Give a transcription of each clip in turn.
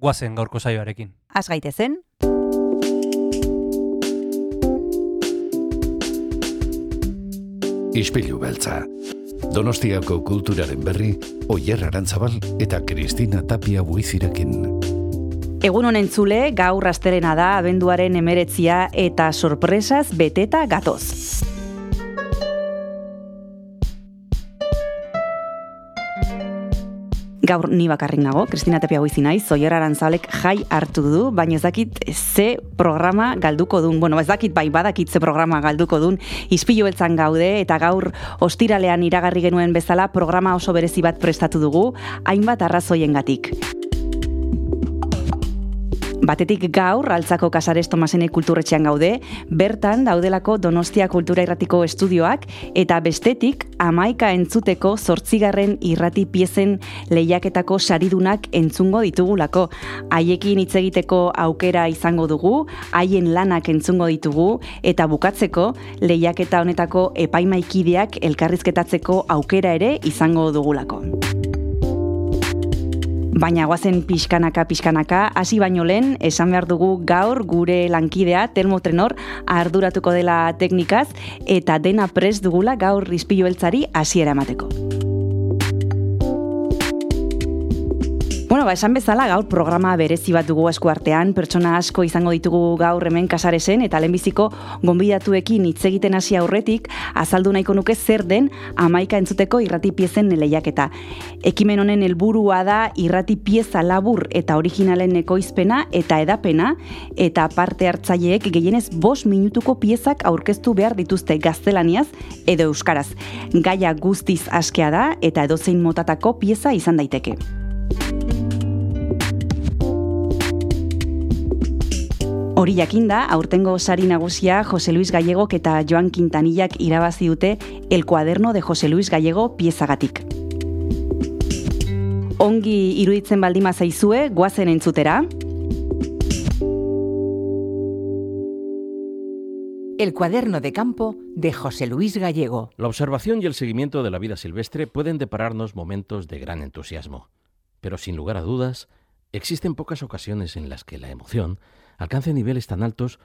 guazen gaurko saioarekin. Az gaitezen, Ispilu beltza. Donostiako kulturaren berri, Oyer Arantzabal eta Kristina Tapia buizirekin. egun honen zule, gaur rasterena da, abenduaren emeretzia eta sorpresaz beteta gatoz. Gaur ni bakarrik nago, Kristina Tapia goizi naiz, Zoier Arantzalek jai hartu du, baina ez dakit ze programa galduko dun. Bueno, ez dakit bai badakit ze programa galduko dun, izpilu beltzan gaude, eta gaur ostiralean iragarri genuen bezala programa oso berezi bat prestatu dugu, hainbat arrazoiengatik. Batetik gaur, altzako kasares Tomasene kulturretxean gaude, bertan daudelako Donostia Kultura Irratiko estudioak, eta bestetik amaika entzuteko zortzigarren irrati piezen lehiaketako saridunak entzungo ditugulako. Haiekin hitz egiteko aukera izango dugu, haien lanak entzungo ditugu, eta bukatzeko lehiaketa honetako epaimaikideak elkarrizketatzeko aukera ere izango dugulako. Baina guazen pixkanaka pixkanaka, hasi baino lehen, esan behar dugu gaur gure lankidea termotrenor arduratuko dela teknikaz eta dena pres dugula gaur rizpilu beltzari hasiera emateko. Bueno, ba, esan bezala gaur programa berezi bat dugu esku artean, pertsona asko izango ditugu gaur hemen kasaresen eta lehenbiziko gonbidatuekin hitz egiten hasi aurretik azaldu nahiko nuke zer den amaika entzuteko irrati piezen lehiaketa. Ekimen honen helburua da irrati pieza labur eta originalen ekoizpena eta edapena eta parte hartzaileek gehienez bost minutuko piezak aurkeztu behar dituzte gaztelaniaz edo euskaraz. Gaia guztiz askea da eta edozein motatako pieza izan daiteke. Hori jakinda, aurtengo sari nagusia Jose Luis Gallegok eta Joan Quintanillak irabazi dute El cuaderno de Jose Luis Gallego piezagatik. Ongi iruditzen baldima zaizue, guazen entzutera. El cuaderno de campo de José Luis Gallego. La observación y el seguimiento de la vida silvestre pueden depararnos momentos de gran entusiasmo, pero sin lugar a dudas, existen pocas ocasiones en las que la emoción alcance niveles tan altos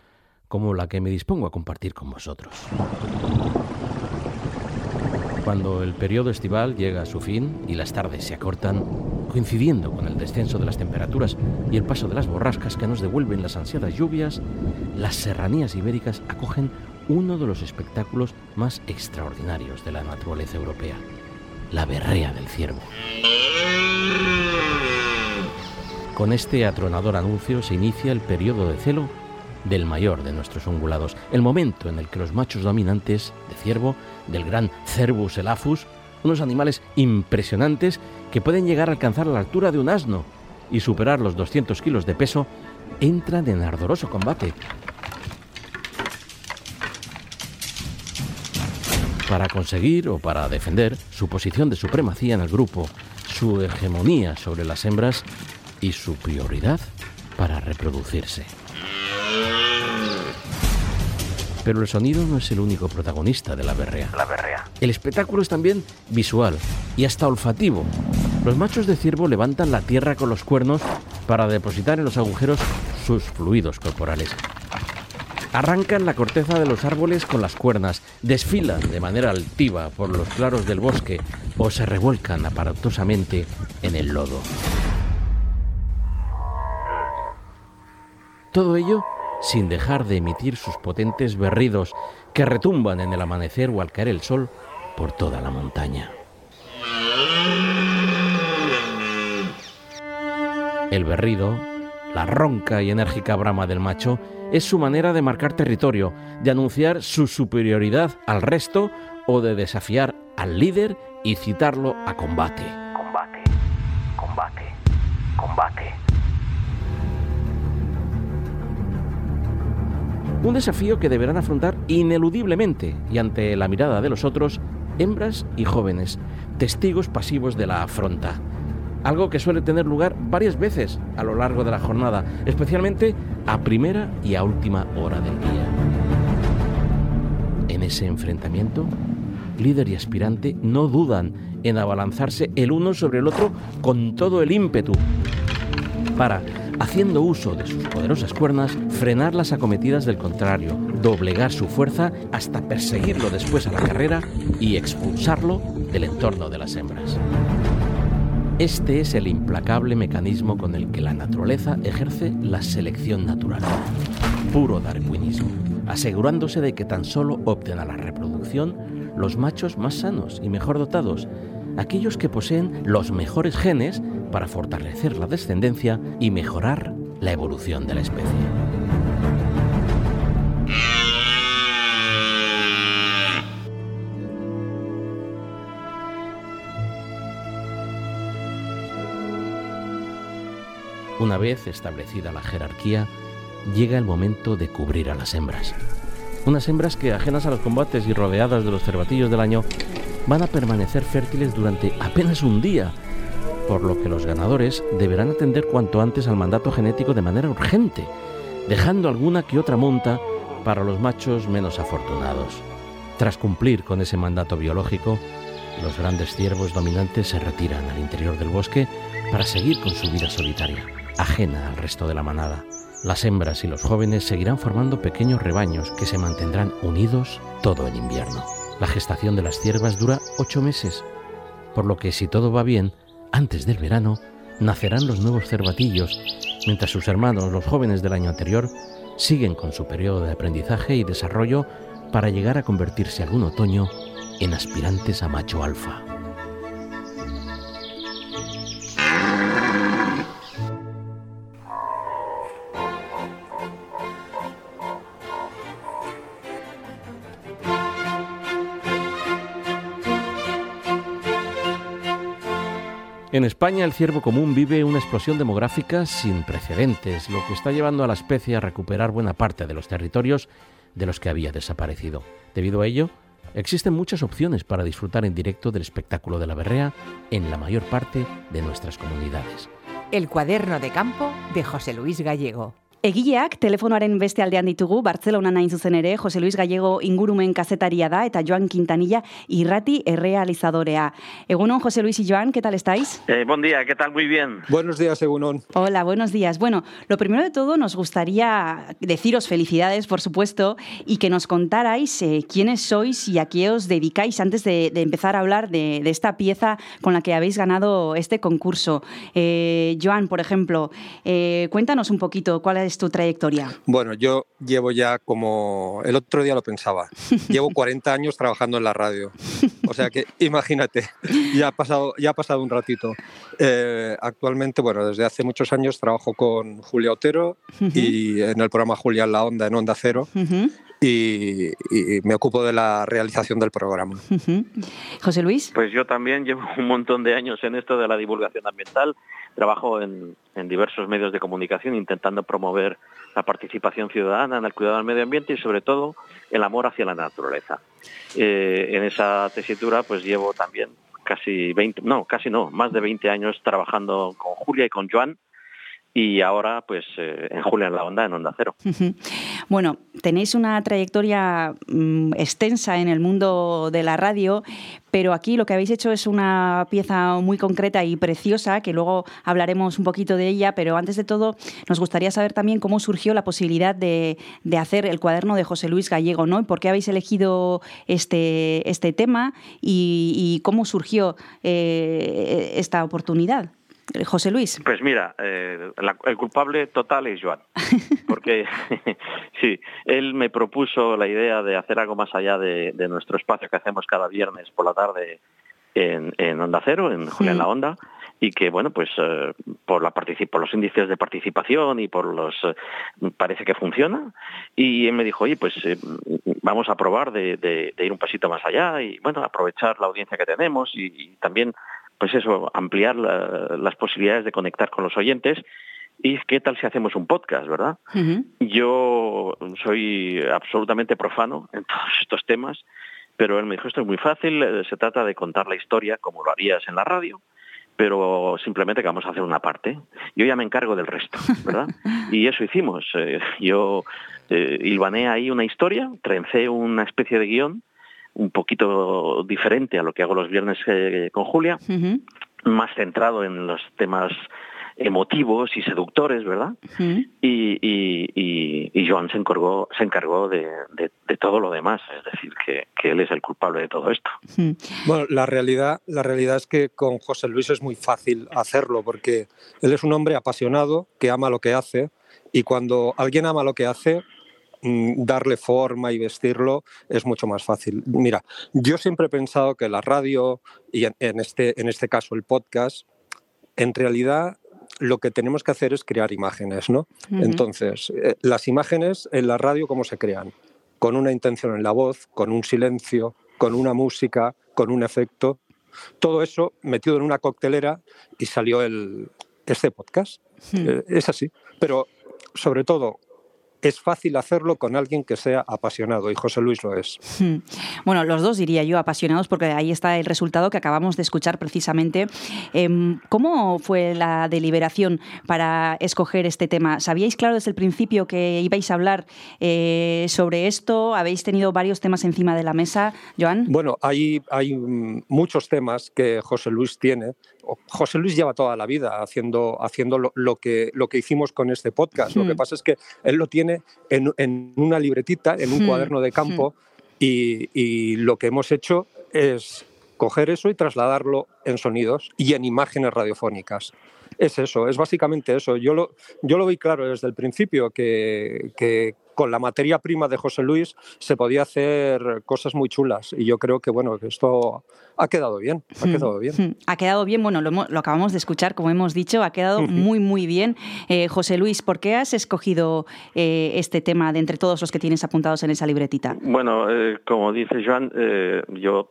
como la que me dispongo a compartir con vosotros. Cuando el periodo estival llega a su fin y las tardes se acortan, coincidiendo con el descenso de las temperaturas y el paso de las borrascas que nos devuelven las ansiadas lluvias, las serranías ibéricas acogen uno de los espectáculos más extraordinarios de la naturaleza europea, la berrea del ciervo. Con este atronador anuncio se inicia el periodo de celo del mayor de nuestros ungulados, el momento en el que los machos dominantes de ciervo, del gran Cervus elaphus, unos animales impresionantes que pueden llegar a alcanzar la altura de un asno y superar los 200 kilos de peso, entran en ardoroso combate. Para conseguir o para defender su posición de supremacía en el grupo, su hegemonía sobre las hembras y su prioridad para reproducirse. Pero el sonido no es el único protagonista de la berrea. La berrea. El espectáculo es también visual y hasta olfativo. Los machos de ciervo levantan la tierra con los cuernos para depositar en los agujeros sus fluidos corporales. Arrancan la corteza de los árboles con las cuernas, desfilan de manera altiva por los claros del bosque o se revuelcan aparatosamente en el lodo. Todo ello sin dejar de emitir sus potentes berridos que retumban en el amanecer o al caer el sol por toda la montaña. El berrido, la ronca y enérgica brama del macho, es su manera de marcar territorio, de anunciar su superioridad al resto o de desafiar al líder y citarlo a combate. Combate, combate, combate. Un desafío que deberán afrontar ineludiblemente y ante la mirada de los otros, hembras y jóvenes, testigos pasivos de la afronta. Algo que suele tener lugar varias veces a lo largo de la jornada, especialmente a primera y a última hora del día. En ese enfrentamiento, líder y aspirante no dudan en abalanzarse el uno sobre el otro con todo el ímpetu para, haciendo uso de sus poderosas cuernas, frenar las acometidas del contrario, doblegar su fuerza hasta perseguirlo después a la carrera y expulsarlo del entorno de las hembras. Este es el implacable mecanismo con el que la naturaleza ejerce la selección natural. Puro darwinismo, asegurándose de que tan solo opten a la reproducción los machos más sanos y mejor dotados, aquellos que poseen los mejores genes para fortalecer la descendencia y mejorar la evolución de la especie. Una vez establecida la jerarquía, llega el momento de cubrir a las hembras. Unas hembras que, ajenas a los combates y rodeadas de los cervatillos del año, van a permanecer fértiles durante apenas un día, por lo que los ganadores deberán atender cuanto antes al mandato genético de manera urgente, dejando alguna que otra monta para los machos menos afortunados. Tras cumplir con ese mandato biológico, los grandes ciervos dominantes se retiran al interior del bosque para seguir con su vida solitaria ajena al resto de la manada. Las hembras y los jóvenes seguirán formando pequeños rebaños que se mantendrán unidos todo el invierno. La gestación de las ciervas dura ocho meses, por lo que si todo va bien, antes del verano, nacerán los nuevos cervatillos, mientras sus hermanos, los jóvenes del año anterior, siguen con su periodo de aprendizaje y desarrollo para llegar a convertirse algún otoño en aspirantes a macho alfa. En España el ciervo común vive una explosión demográfica sin precedentes, lo que está llevando a la especie a recuperar buena parte de los territorios de los que había desaparecido. Debido a ello, existen muchas opciones para disfrutar en directo del espectáculo de la berrea en la mayor parte de nuestras comunidades. El cuaderno de campo de José Luis Gallego. Egileak telefonoaren beste aldean ditugu, Bartzelona nain zuzen ere, Jose Luis Gallego ingurumen kazetaria da, eta Joan Quintanilla irrati errealizadorea. Egunon, José Luis y Joan, ¿qué tal estáis? Eh, buen día, ¿qué tal? Muy bien. Buenos días, Egunon. Hola, buenos días. Bueno, lo primero de todo nos gustaría deciros felicidades, por supuesto, y que nos contarais eh, quiénes sois y a qué os dedicáis antes de, de empezar a hablar de, de, esta pieza con la que habéis ganado este concurso. Eh, Joan, por ejemplo, eh, cuéntanos un poquito cuál es tu trayectoria? Bueno, yo llevo ya como, el otro día lo pensaba, llevo 40 años trabajando en la radio. O sea que imagínate, ya ha pasado, ya ha pasado un ratito. Eh, actualmente, bueno, desde hace muchos años trabajo con Julia Otero uh -huh. y en el programa Julia en la Onda, en Onda Cero. Uh -huh. Y, y, me ocupo de la realización del programa. Uh -huh. José Luis. Pues yo también llevo un montón de años en esto de la divulgación ambiental. Trabajo en, diversos medios de comunicación intentando promover la participación ciudadana en el cuidado del medio ambiente y sobre todo el amor hacia la naturaleza. Eh, en esa tesitura pues llevo también casi 20, no, casi no, más de 20 años trabajando con Julia y con Joan y ahora pues eh, en Julia en la Onda, en Onda Cero. Bueno, tenéis una trayectoria mmm, extensa en el mundo de la radio, pero aquí lo que habéis hecho es una pieza muy concreta y preciosa, que luego hablaremos un poquito de ella, pero antes de todo nos gustaría saber también cómo surgió la posibilidad de, hacer el cuaderno de José Luis Gallego, ¿no? ¿Por qué habéis elegido este, este tema y, y cómo surgió eh, esta oportunidad? José Luis. Pues mira, eh, la, el culpable total es Joan, porque sí, él me propuso la idea de hacer algo más allá de, de nuestro espacio que hacemos cada viernes por la tarde en, en Onda Cero, en Julia en la Onda, y que bueno pues eh, por la por los índices de participación y por los eh, parece que funciona y él me dijo oye pues eh, vamos a probar de, de, de, ir un pasito más allá y bueno aprovechar la audiencia que tenemos y, y también pues eso ampliar la, las posibilidades de conectar con los oyentes ¿y qué tal si hacemos un podcast, verdad? Yo soy absolutamente profano en todos estos temas, pero él me dijo, esto es muy fácil, eh, se trata de contar la historia como lo harías en la radio, pero simplemente que vamos a hacer una parte. Yo ya me encargo del resto, ¿verdad? y eso hicimos. Eh, yo eh, hilvané ahí una historia, trencé una especie de guion un poquito diferente a lo que hago los viernes eh, con Julia, más centrado en los temas emotivos y seductores, ¿verdad? y, y, Joan se encargó, se encargó de, todo lo demás, es decir, que, él es el culpable de todo esto. Bueno, la realidad, la realidad es que con José Luis es muy fácil hacerlo, porque él es un hombre apasionado que ama lo que hace, y cuando alguien ama lo que hace, darle forma y vestirlo es mucho más fácil. Mira, yo siempre he pensado que la radio y en este, en este caso el podcast, en realidad lo que tenemos que hacer es crear imágenes, ¿no? Entonces, eh, las imágenes en la radio, ¿cómo se crean? Con una intención en la voz, con un silencio, con una música, con un efecto. Todo eso metido en una coctelera y salió el, este podcast. Eh, es así. Pero sobre todo, es fácil hacerlo con alguien que sea apasionado y José Luis lo es. Hmm. Bueno, los dos diría yo apasionados porque ahí está el resultado que acabamos de escuchar precisamente. Em, ¿Cómo fue la deliberación para escoger este tema? ¿Sabíais claro desde el principio que ibais a hablar eh, sobre esto? ¿Habéis tenido varios temas encima de la mesa, Joan? Bueno, hay, hay muchos temas que José Luis tiene José Luis lleva toda la vida haciendo, haciendo lo, que, lo que hicimos con este podcast. Lo que hmm. pasa es que él lo tiene en, una libretita, en un hmm. cuaderno de campo, hmm. y, lo que hemos hecho es coger eso y trasladarlo en sonidos y en imágenes radiofónicas. Es eso, es básicamente eso. Yo lo, yo lo vi claro desde el principio, que, que con la materia prima de José Luis se podía hacer cosas muy chulas y yo creo que bueno que esto ha quedado bien ha hmm. quedado bien hmm. ha quedado bien bueno lo, acabamos de escuchar como hemos dicho ha quedado muy muy bien eh, José Luis ¿por qué has escogido eh, este tema de entre todos los que tienes apuntados en esa libretita? Bueno eh, como dice Joan yo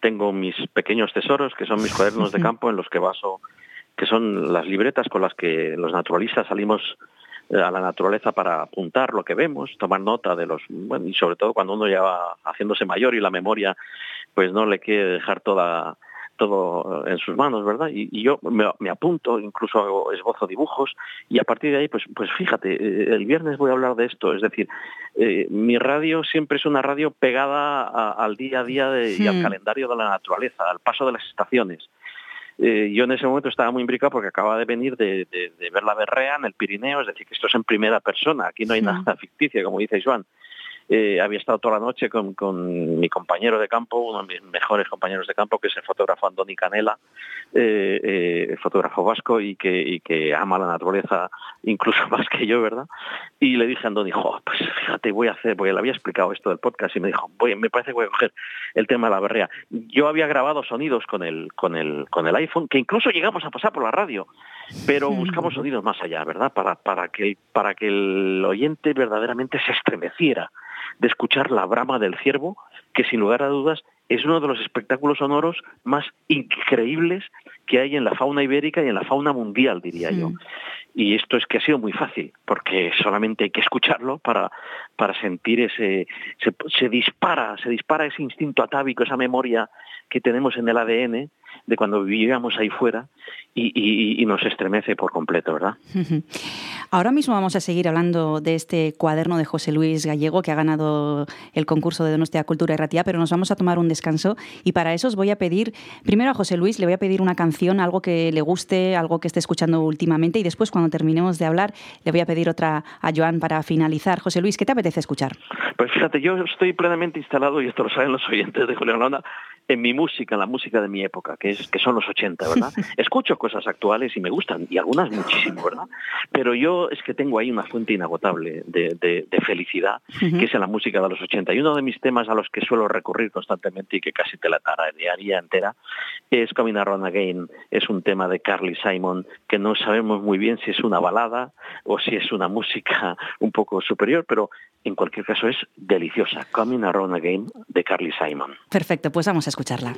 tengo mis pequeños tesoros que son mis cuadernos de campo en los que baso que son las libretas con las que los naturalistas salimos eh, a la naturaleza para apuntar lo que vemos, tomar nota de los, bueno, y sobre todo cuando uno ya va haciéndose mayor y la memoria pues no le quiere dejar toda todo en sus manos, ¿verdad? Y, yo me, apunto, incluso hago esbozo dibujos y a partir de ahí, pues, pues fíjate, eh, el viernes voy a hablar de esto, es decir, eh, mi radio siempre es una radio pegada al día a día y al hmm. calendario de la naturaleza, al paso de las estaciones. Eh, yo en ese momento estaba muy imbricado porque acababa de venir de, ver la berrea en el Pirineo, es decir, que esto es en primera persona, aquí no hay nada ficticio, como dice Joan. Eh, había estado toda la noche con, mi compañero de campo, uno de mis mejores compañeros de campo, que es el fotógrafo Andoni Canela, eh, eh, fotógrafo vasco y que, que ama la naturaleza incluso más que yo, ¿verdad? Y le dije a Andoni, pues fíjate, voy a hacer, porque le había explicado esto del podcast y me dijo, voy, me parece que voy a coger el tema de la berrea. Yo había grabado sonidos con el, con el, con el iPhone, que incluso llegamos a pasar por la radio, pero buscamos sonidos más allá, ¿verdad? Para, para, que, para que el oyente verdaderamente se estremeciera de escuchar la brama del ciervo, que sin lugar a dudas es uno de los espectáculos sonoros más increíbles que hay en la fauna ibérica y en la fauna mundial, diría yo. Y esto es que ha sido muy fácil, porque solamente hay que escucharlo para, para sentir ese, se, se dispara, se dispara ese instinto atávico, esa memoria que tenemos en el ADN de cuando vivíamos ahí fuera y, nos estremece por completo, ¿verdad? Ahora mismo vamos a seguir hablando de este cuaderno de José Luis Gallego que ha ganado el concurso de Donostia Cultura y Ratía, pero nos vamos a tomar un descanso y para eso os voy a pedir, primero a José Luis, le voy a pedir una canción, algo que le guste, algo que esté escuchando últimamente y después cuando terminemos de hablar le voy a pedir otra a Joan para finalizar. José Luis, ¿qué te apetece escuchar? Pues fíjate, yo estoy plenamente instalado, y esto lo saben los oyentes de Julián Landa, en mi música, en la música de mi época, que es que son los 80, ¿verdad? Escucho cosas actuales y me gustan, y algunas muchísimo, ¿verdad? Pero yo es que tengo ahí una fuente inagotable de, felicidad, que es en la música de los 80. Y uno de mis temas a los que suelo recurrir constantemente y que casi te la tararearía entera es Coming Around Again. Es un tema de Carly Simon que no sabemos muy bien si es una balada o si es una música un poco superior, pero en cualquier caso es deliciosa. Coming Around Again de Carly Simon. Perfecto, pues vamos a escucharla.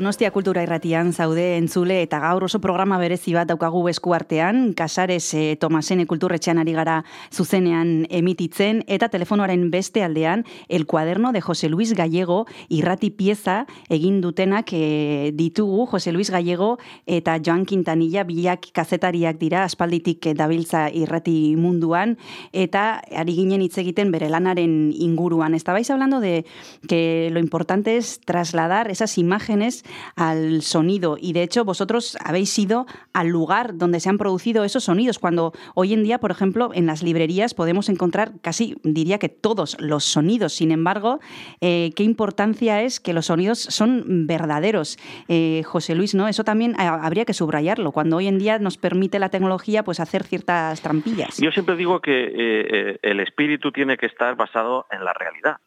Donostia Kultura Irratian zaude entzule eta gaur oso programa berezi bat daukagu eskuartean, Casares e, Tomasene Kulturretxean ari gara zuzenean emititzen eta telefonoaren beste aldean El cuaderno de José Luis Gallego irrati pieza egin dutenak e, ditugu José Luis Gallego eta Joan Quintanilla bilak kazetariak dira aspalditik dabiltza irrati munduan eta ari ginen hitz egiten bere lanaren inguruan. Estabais hablando de que lo importante es trasladar esas imágenes al sonido y de hecho vosotros habéis ido al lugar donde se han producido esos sonidos cuando hoy en día, por ejemplo, en las librerías podemos encontrar casi, diría que todos los sonidos. Sin embargo, eh, qué importancia es que los sonidos son verdaderos. Eh, José Luis, ¿no? Eso también habría que subrayarlo cuando hoy en día nos permite la tecnología pues hacer ciertas trampillas. Yo siempre digo que eh, el espíritu tiene que estar basado en la realidad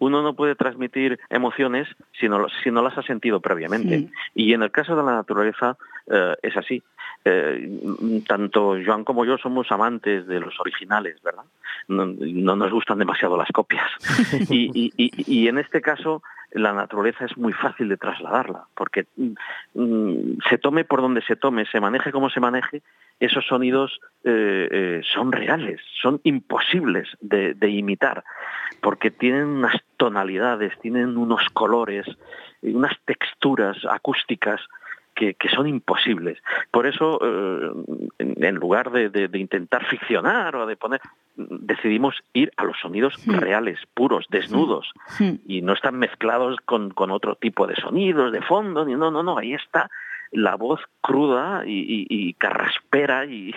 uno no puede transmitir emociones si no, si no las ha sentido previamente. Y en el caso de la naturaleza eh, es así. Eh, tanto Joan como yo somos amantes de los originales, ¿verdad? No, nos gustan demasiado las copias. y, y, en este caso la naturaleza es muy fácil de trasladarla, porque mm, se tome por donde se tome, se maneje como se maneje, esos sonidos eh, eh, son reales, son imposibles de, imitar, porque tienen unas tonalidades, tienen unos colores, unas texturas acústicas que, son imposibles. Por eso, eh, en, lugar de, intentar ficcionar o de poner, decidimos ir a los sonidos reales, puros, desnudos, y no están mezclados con, con, otro tipo de sonidos, de fondo, ni no, no, no, ahí está la voz cruda y, carraspera y,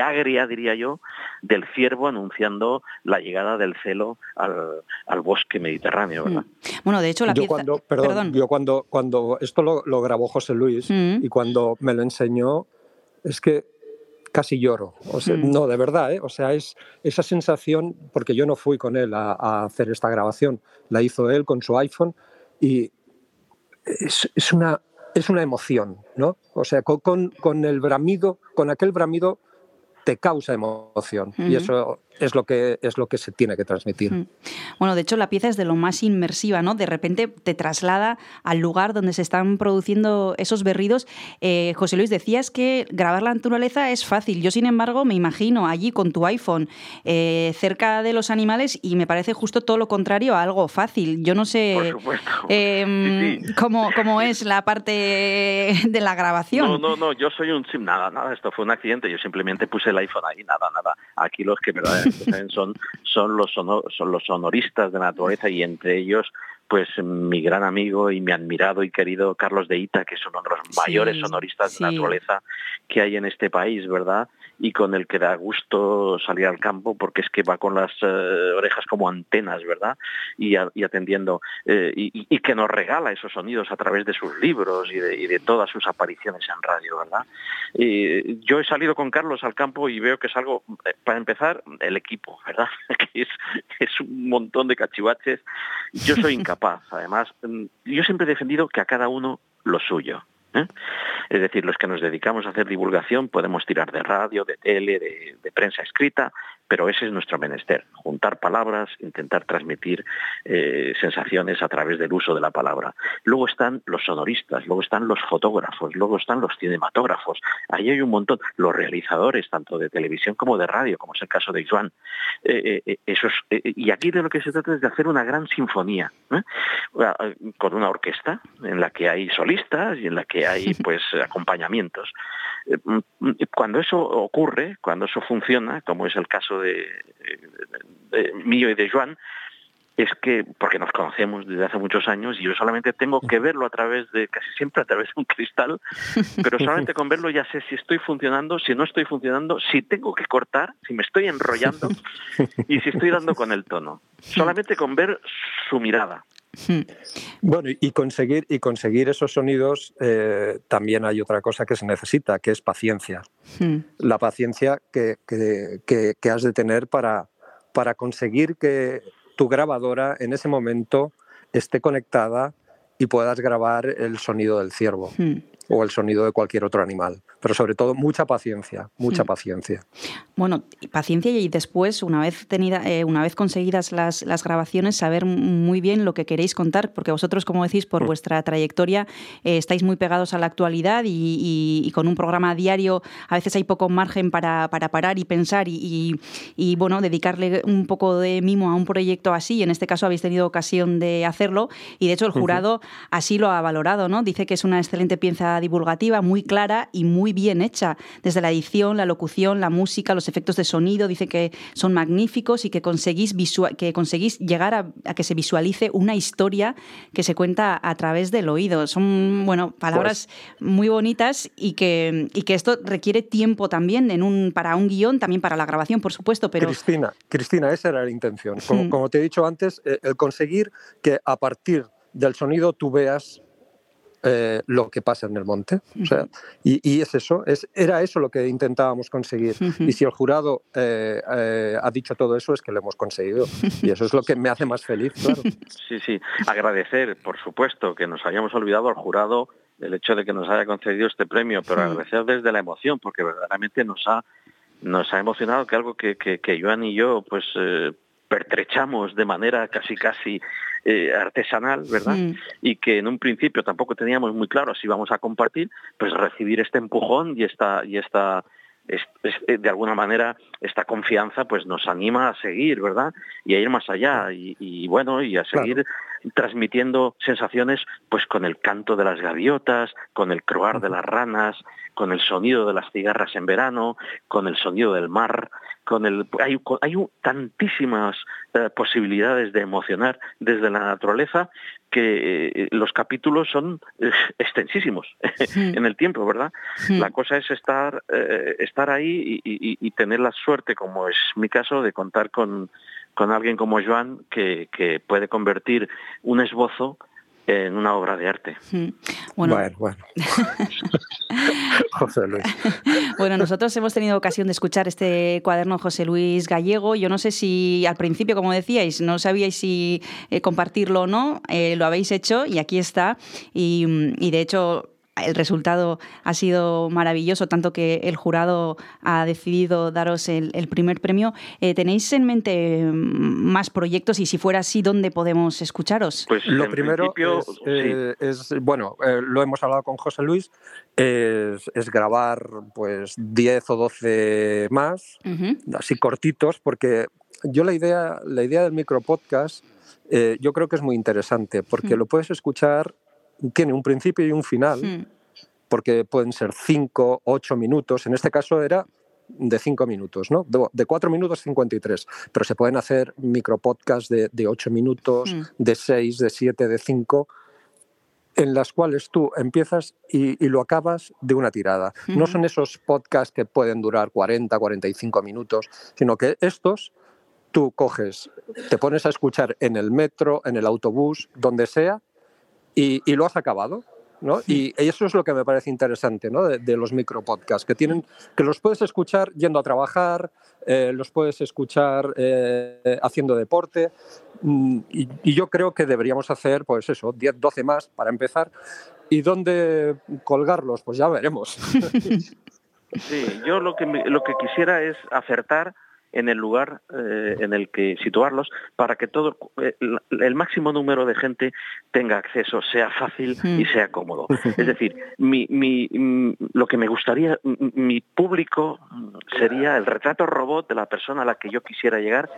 agria, diría yo, del ciervo anunciando la llegada del celo al, bosque mediterráneo. ¿verdad? Mm. Bueno, de hecho, la yo Cuando, perdón, Yo cuando, cuando esto lo, grabó José Luis mm. y cuando me lo enseñó, es que casi lloro. O sea, mm. No, de verdad, ¿eh? O sea, es esa sensación, porque yo no fui con él a, hacer esta grabación, la hizo él con su iPhone y es una es una emoción, ¿no? O sea, con, con, el bramido, con aquel bramido te causa emoción y eso es lo que es lo que se tiene que transmitir. Bueno, de hecho la pieza es de lo más inmersiva, ¿no? De repente te traslada al lugar donde se están produciendo esos berridos. Eh, José Luis, decías que grabar la naturaleza es fácil. Yo, sin embargo, me imagino allí con tu iPhone eh, cerca de los animales y me parece justo todo lo contrario a algo fácil. Yo no sé em, Cómo, cómo, es la parte de la grabación. No, no, no, yo soy un nada, nada, esto fue un accidente. Yo simplemente puse el iPhone ahí, nada, nada. Aquí los que verdaderamente son, son, los son los sonoristas de naturaleza y entre ellos pues mi gran amigo y mi admirado y querido Carlos de Ita, que es uno de los mayores sonoristas de naturaleza que hay en este país, ¿verdad? Y con el que da gusto salir al campo porque es que va con las eh, orejas como antenas, ¿verdad? Y, atendiendo, eh, y, que nos regala esos sonidos a través de sus libros y de, todas sus apariciones en radio, ¿verdad? yo he salido con Carlos al campo y veo que es algo, eh, para empezar, el equipo, ¿verdad? que es, es un montón de cachivaches. Yo soy incapaz, además, mm, yo siempre he defendido que a cada uno lo suyo. ¿Eh? Es decir, los que nos dedicamos a hacer divulgación podemos tirar de radio, de tele, de, prensa escrita, pero ese es nuestro menester, juntar palabras, intentar transmitir eh, sensaciones a través del uso de la palabra. Luego están los sonoristas, luego están los fotógrafos, luego están los cinematógrafos, ahí hay un montón, los realizadores, tanto de televisión como de radio, como es el caso de Joan. Eh, y aquí de lo que se trata es de hacer una gran sinfonía, con una orquesta en la que hay solistas y en la que hay pues acompañamientos. Eh, mm, cuando eso ocurre, cuando eso funciona, como es el caso de, mío y de Joan, es que, porque nos conocemos desde hace muchos años y yo solamente tengo que verlo a través de, casi siempre a través de un cristal, pero solamente con verlo ya sé si estoy funcionando, si no estoy funcionando, si tengo que cortar, si me estoy enrollando y si estoy dando con el tono. Solamente con ver su mirada. Hmm. Bueno, y conseguir, y conseguir esos sonidos eh, también hay otra cosa que se necesita, que es paciencia. Hmm. La paciencia que, que, has de tener para, para conseguir que tu grabadora en ese momento esté conectada y puedas grabar el sonido del ciervo. Hmm. O el sonido de cualquier otro animal. Pero sobre todo mucha paciencia, mucha Mm. paciencia. Bueno, paciencia y después, una vez, tenida, eh, una vez conseguidas las, las grabaciones, saber muy bien lo que queréis contar, porque vosotros, como decís, por Mm. vuestra trayectoria, eh, estáis muy pegados a la actualidad y, y- y con un programa diario a veces hay poco margen para, para parar y pensar y, y- bueno, dedicarle un poco de mimo a un proyecto así. Y en este caso habéis tenido ocasión de hacerlo y de hecho el jurado así lo ha valorado, ¿no? Dice que es una excelente pieza divulgativa, muy clara y muy bien hecha, desde la edición, la locución, la música, los efectos de sonido, dice que son magníficos y que conseguís, que conseguís llegar a, a que se visualice una historia que se cuenta a través del oído. Son, bueno, palabras muy bonitas y que, y que esto requiere tiempo también en un, para un guion, también para la grabación, por supuesto, pero... Cristina, Cristina, esa era la intención. Como, Mm. como te he dicho antes, eh, el conseguir que a partir del sonido tú veas eh, lo que pasa en el monte. O sea, y, y es eso, es, era eso lo que intentábamos conseguir. Y si el jurado eh, eh, ha dicho todo eso, es que lo hemos conseguido. Y eso es lo que me hace más feliz, claro. Sí, sí. Agradecer, por supuesto, que nos hayamos olvidado al jurado el hecho de que nos haya concedido este premio, pero agradecer desde la emoción, porque verdaderamente nos ha, nos ha emocionado que algo que, que, que Joan y yo, pues, eh, pertrechamos de manera casi, casi eh, artesanal, ¿verdad? Mm. y que en un principio tampoco teníamos muy claro si íbamos a compartir, pues recibir este empujón y esta y esta es- es- de alguna manera esta confianza pues nos anima a seguir, ¿verdad? Y a ir más allá y, y, bueno y a Claro. seguir transmitiendo sensaciones pues con el canto de las gaviotas, con el croar de las ranas, con el sonido de las cigarras en verano, con el sonido del mar, con el hay, hay tantísimas eh, posibilidades de emocionar desde la naturaleza que eh, los capítulos son eh, extensísimos en el tiempo, ¿verdad? La cosa es estar eh, estar ahí y, y- y tener la suerte, como es mi caso, de contar con, con alguien como Joan que, que puede convertir un esbozo en una obra de arte. Mm. Bueno, Bueno, bueno. José Luis. Bueno, nosotros hemos tenido ocasión de escuchar este cuaderno José Luis Gallego. Yo no sé si al principio, como decíais, no sabíais si eh, compartirlo o no. Eh, lo habéis hecho y aquí está. Y, mm, y, de hecho el resultado ha sido maravilloso, tanto que el jurado ha decidido daros el, el primer premio. Eh, ¿Tenéis en mente mm, más proyectos y si fuera así, dónde podemos escucharos? Pues Lo primero principio, es, sí. eh, es, bueno, eh, lo hemos hablado con José Luis, es, es grabar pues 10 o 12 más, así cortitos, porque yo la idea, la idea del micropodcast eh, yo creo que es muy interesante, porque Mm. lo puedes escuchar, tiene un principio y un final, Mm. porque pueden ser 5, 8 minutos, en este caso era de 5 minutos, ¿no? De, de 4 minutos 53, pero se pueden hacer micropodcasts de, de 8 minutos, Mm. de 6, de 7, de 5, en las cuales tú empiezas y, y lo acabas de una tirada. No Ujú. son esos podcasts que pueden durar 40, 45 minutos, sino que estos tú coges, te pones a escuchar en el metro, en el autobús, donde sea, y, y lo has acabado. ¿no? Y eso es lo que me parece interesante ¿no? de, de los micropodcasts, que, tienen, que los puedes escuchar yendo a trabajar, eh, los puedes escuchar eh, haciendo deporte, mm, y, y, yo creo que deberíamos hacer, pues eso, 10, 12 más para empezar. ¿Y dónde colgarlos? Pues ya veremos. Sí, yo lo que, me, lo que quisiera es acertar en el lugar eh, en el que situarlos para que todo eh, el máximo número de gente tenga acceso, sea fácil y sea cómodo. Es decir, mi, mi, lo que me gustaría, mi público sería el retrato robot de la persona a la que yo quisiera llegar,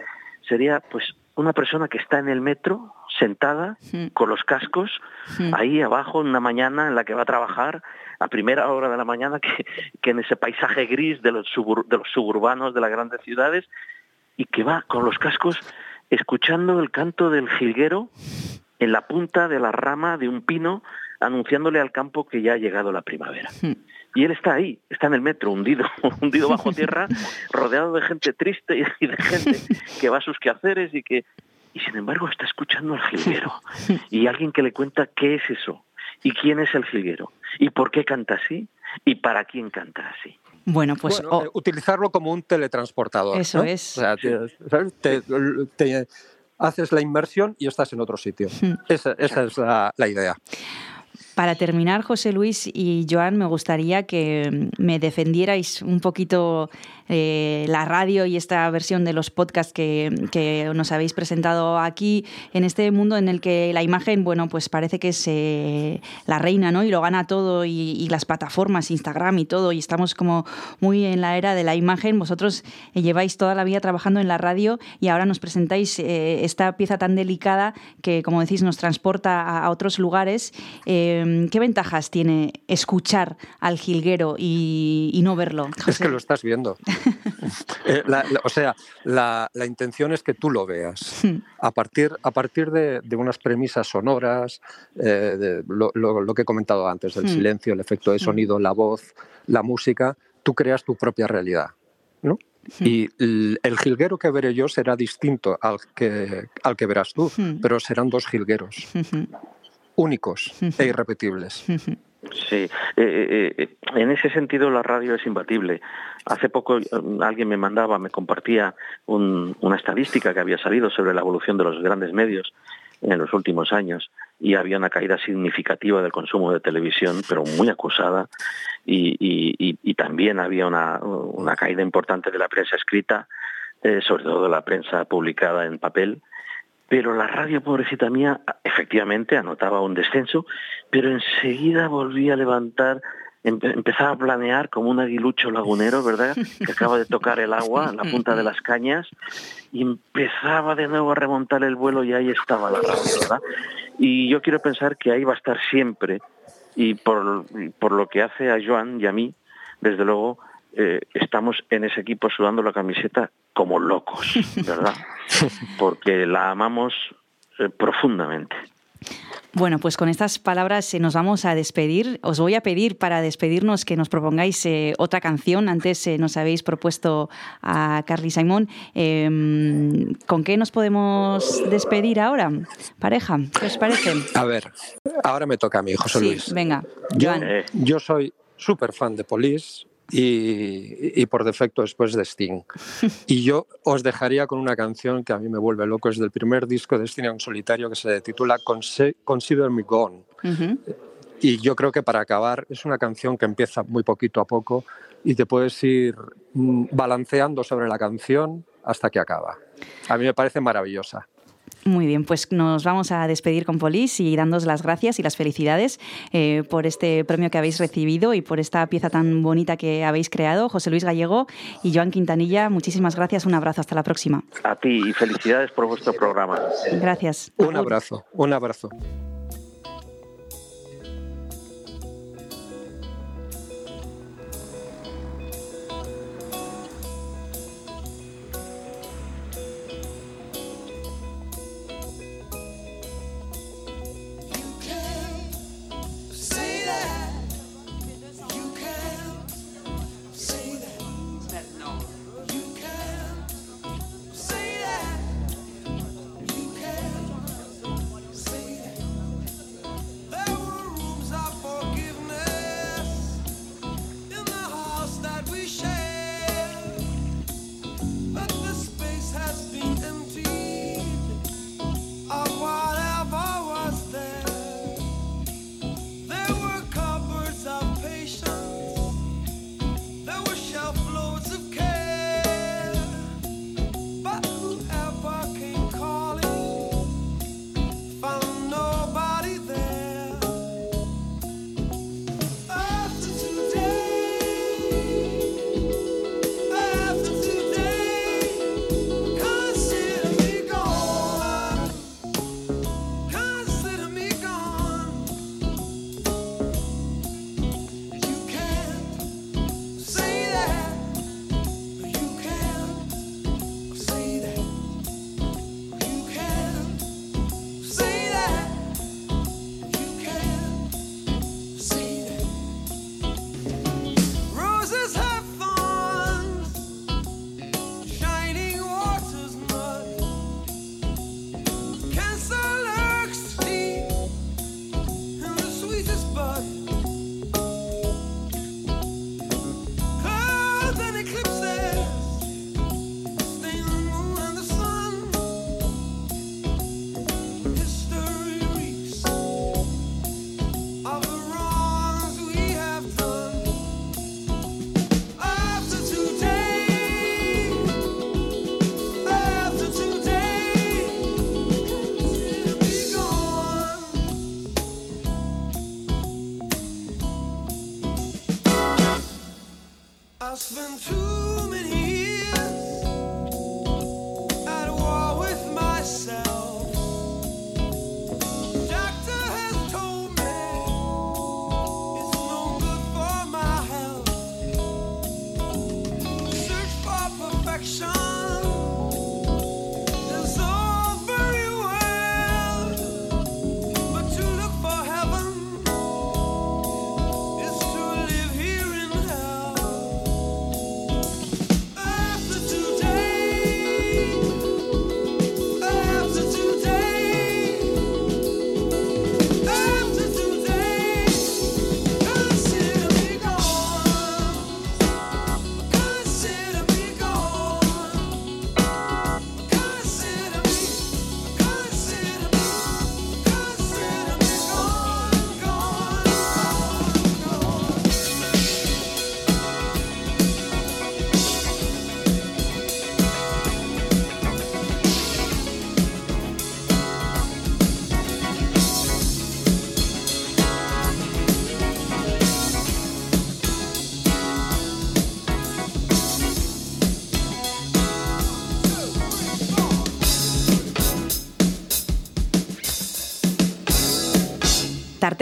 sería pues una persona que está en el metro sentada Sí. con los cascos Sí. ahí abajo en una mañana en la que va a trabajar a primera hora de la mañana que, que en ese paisaje gris de los, subur, de los suburbanos de las grandes ciudades y que va con los cascos escuchando el canto del jilguero en la punta de la rama de un pino anunciándole al campo que ya ha llegado la primavera. Y él está ahí, está en el metro, hundido, hundido bajo tierra, rodeado de gente triste y de gente que va a sus quehaceres y que, y sin embargo está escuchando al jilguero. Y alguien que le cuenta qué es eso, y quién es el jilguero, y por qué canta así, y para quién canta así. Bueno, pues bueno, oh, utilizarlo como un teletransportador. Eso ¿no? es. O sea, te, ¿sabes? te, te haces la inmersión y estás en otro sitio. Hmm. Esa, esa es la, la idea. Para terminar, José Luis y Joan, me gustaría que me defendierais un poquito eh, la radio y esta versión de los podcasts que, que, nos habéis presentado aquí en este mundo en el que la imagen, bueno, pues parece que es eh, la reina, ¿no? Y lo gana todo y, y, las plataformas, Instagram y todo, y estamos como muy en la era de la imagen. Vosotros eh, lleváis toda la vida trabajando en la radio y ahora nos presentáis eh, esta pieza tan delicada que, como decís, nos transporta a, a otros lugares. ¿Qué ventajas tiene escuchar al jilguero y, y no verlo? José? Es que lo estás viendo. eh, la, la, o sea, la, la, intención es que tú lo veas. A partir, a partir de, de unas premisas sonoras, eh, de lo, lo, lo, que he comentado antes, del silencio, el efecto de sonido, la voz, la música, tú creas tu propia realidad. ¿no? Y el, el, jilguero que veré yo será distinto al que, al que verás tú, pero serán dos jilgueros únicos e irrepetibles. Sí, eh, eh, en ese sentido la radio es imbatible. Hace poco alguien me mandaba, me compartía un, una estadística que había salido sobre la evolución de los grandes medios en los últimos años y había una caída significativa del consumo de televisión, pero muy acusada, y, también había una, caída importante de la prensa escrita, eh, sobre todo de la prensa publicada en papel, pero la radio, pobrecita mía, efectivamente anotaba un descenso, pero enseguida volvía a levantar, empezaba a planear como un aguilucho lagunero, ¿verdad? Que acaba de tocar el agua, la punta de las cañas, y empezaba de nuevo a remontar el vuelo y ahí estaba la radio, ¿verdad? Y yo quiero pensar que ahí va a estar siempre, y por, por lo que hace a Joan y a mí, desde luego, eh, estamos en ese equipo sudando la camiseta como locos, ¿verdad? Porque la amamos eh, profundamente. Bueno, pues con estas palabras eh, nos vamos a despedir. Os voy a pedir para despedirnos que nos propongáis eh, otra canción. Antes eh, nos habéis propuesto a Carly Simón. Eh, ¿Con qué nos podemos despedir ahora, pareja? ¿Qué os parece? A ver, ahora me toca a mí, José sí, Luis. Venga, yo, yo soy súper fan de Police y, y, por defecto después de Sting. Y yo os dejaría con una canción que a mí me vuelve loco, es del primer disco de Sting en solitario que se titula Consider Me Gone. Uh -huh. Y yo creo que para acabar es una canción que empieza muy poquito a poco y te puedes ir balanceando sobre la canción hasta que acaba. A mí me parece maravillosa. Muy bien, pues nos vamos a despedir con Polis y dándos las gracias y las felicidades eh, por este premio que habéis recibido y por esta pieza tan bonita que habéis creado. José Luis Gallego y Joan Quintanilla, muchísimas gracias. Un abrazo. Hasta la próxima. A ti y felicidades por vuestro programa. Gracias. Un abrazo. Un abrazo.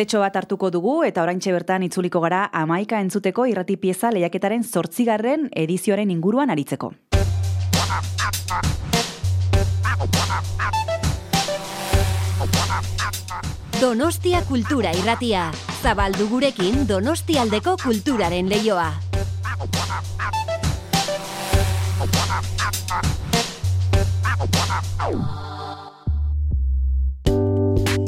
Tartetxo bat hartuko dugu eta oraintxe bertan itzuliko gara amaika entzuteko irrati pieza lehiaketaren zortzigarren edizioaren inguruan aritzeko. Donostia Kultura Irratia. Zabaldu gurekin Donostialdeko kulturaren leioa.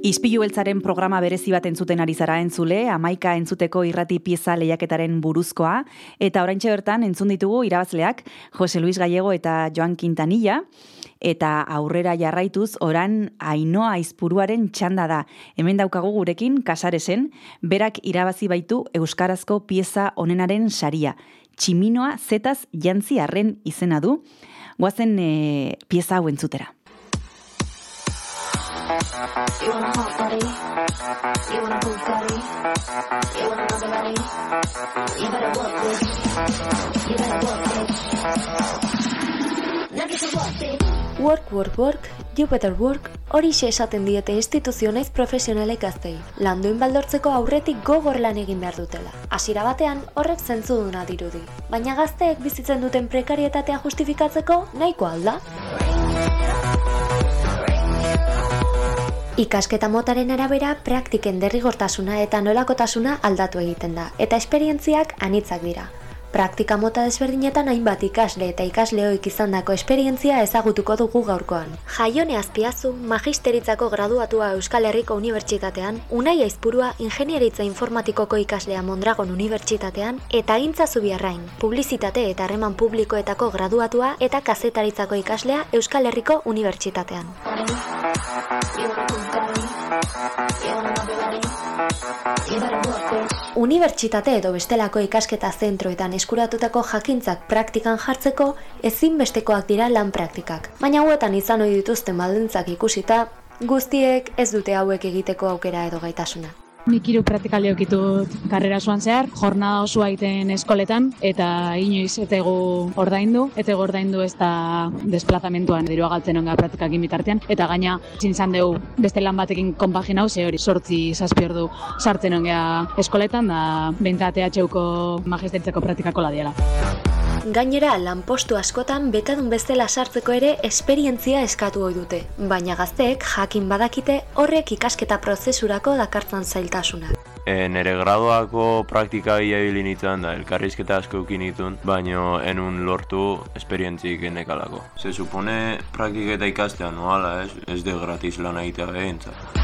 Izpilu beltzaren programa berezi bat entzuten ari zara entzule, amaika entzuteko irrati pieza lehiaketaren buruzkoa, eta oraintxe bertan entzun ditugu irabazleak Jose Luis Gallego eta Joan Quintanilla, eta aurrera jarraituz oran Ainoa Aizpuruaren txanda da. Hemen daukagu gurekin kasaresen, berak irabazi baitu euskarazko pieza onenaren saria. Tximinoa zetaz jantzi arren izena du, guazen e, pieza hau entzutera. You want a hot body? You want a cool body? You want another body? You better work this. You better work this. Now get to work this. Work, work, work, you better work, hori esaten diete instituzio naiz profesionalek gaztei. Landuin baldortzeko aurretik gogor lan egin behar dutela. Hasiera batean horrek zentzuduna dirudi. Baina gazteek bizitzen duten prekarietatea justifikatzeko nahiko alda. Ikasketa motaren arabera praktiken derrigortasuna eta nolakotasuna aldatu egiten da, eta esperientziak anitzak dira. Praktika mota desberdinetan hainbat ikasle eta ikasleoik izandako esperientzia ezagutuko dugu gaurkoan. Jaione Azpiazu, magisteritzako graduatua Euskal Herriko Unibertsitatean, Unai Aizpurua Ingenieritza Informatikoko ikaslea Mondragon Unibertsitatean, eta Gintza Zubiarrain, Publizitate eta Harreman Publikoetako graduatua eta kazetaritzako ikaslea Euskal Herriko Unibertsitatean. Unibertsitate edo bestelako ikasketa zentroetan eskuratutako jakintzak praktikan jartzeko ezinbestekoak dira lan praktikak. Baina hauetan izan ohi dituzten baldintzak ikusita, guztiek ez dute hauek egiteko aukera edo gaitasuna. Nik hiru praktikaldi okitut karrera osoan zehar, jornada osoa egiten eskoletan, eta inoiz etegu ordaindu, etegu ordaindu ez da desplazamentuan dirua galtzen onga praktikakin bitartean, eta gaina ezin izan dugu beste lan batekin konpaginau, ze hori sortzi zazpi ordu sartzen ongea eskoletan, da behintzat EHUko magisteritzako praktikako ladiela. Gainera, lanpostu askotan betadun bestela sartzeko ere esperientzia eskatu ohi dute, baina gazteek jakin badakite horrek ikasketa prozesurako dakartzan zailtasuna. E, nere graduako praktika ibili nintzen da, elkarrizketa asko ukin nituen, baino enun lortu esperientzik enekalako. Se supone praktiketa ikastea noala, ez, ez de gratis lan egitea behintzat.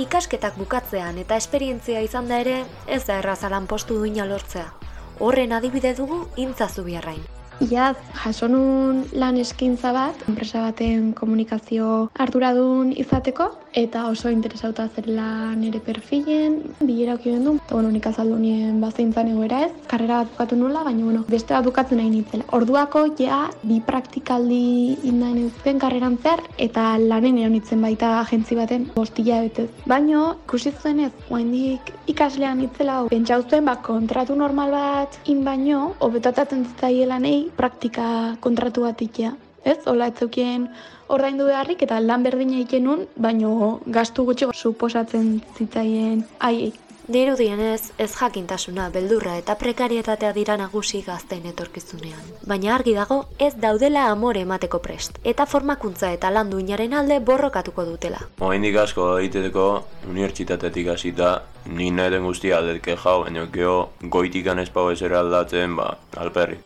Ikasketak bukatzean eta esperientzia izan da ere, ez da erraza lanpostu duina lortzea. Horren adibide dugu intza zubiarrain. Iaz, jaso nun lan eskintza bat, enpresa baten komunikazio arduradun izateko, eta oso interesauta zerela nire perfilen, bilera okioen du, eta bueno, nik azaldu nien bazintzan egoera ez, karrera bat bukatu nula, baina bueno, beste bat bukatzen nahi nintzela. Orduako ja bi praktikaldi indaen eutzen karreran zer, eta lanen egon nintzen baita agentzi baten bostila betez. Baino, ikusi zuenez, oaindik ikaslean itzela, pentsa zuen, ba, kontratu normal bat in baino, hobetotatzen zitzaiela praktika kontratu bat ikia. Ez, hola ez zeukien ordaindu beharrik eta lan berdina egiten nun, baino gastu gutxi suposatzen zitzaien haiei. Dirudienez, ez jakintasuna, beldurra eta prekarietatea dira nagusi gazteen etorkizunean. Baina argi dago, ez daudela amore emateko prest, eta formakuntza eta lan duinaren alde borrokatuko dutela. Oaindik asko egiteko unibertsitatetik hasita ni nahi den guztia aldetke jau, baina geho goitikan espau ezera aldatzen, ba, alperri.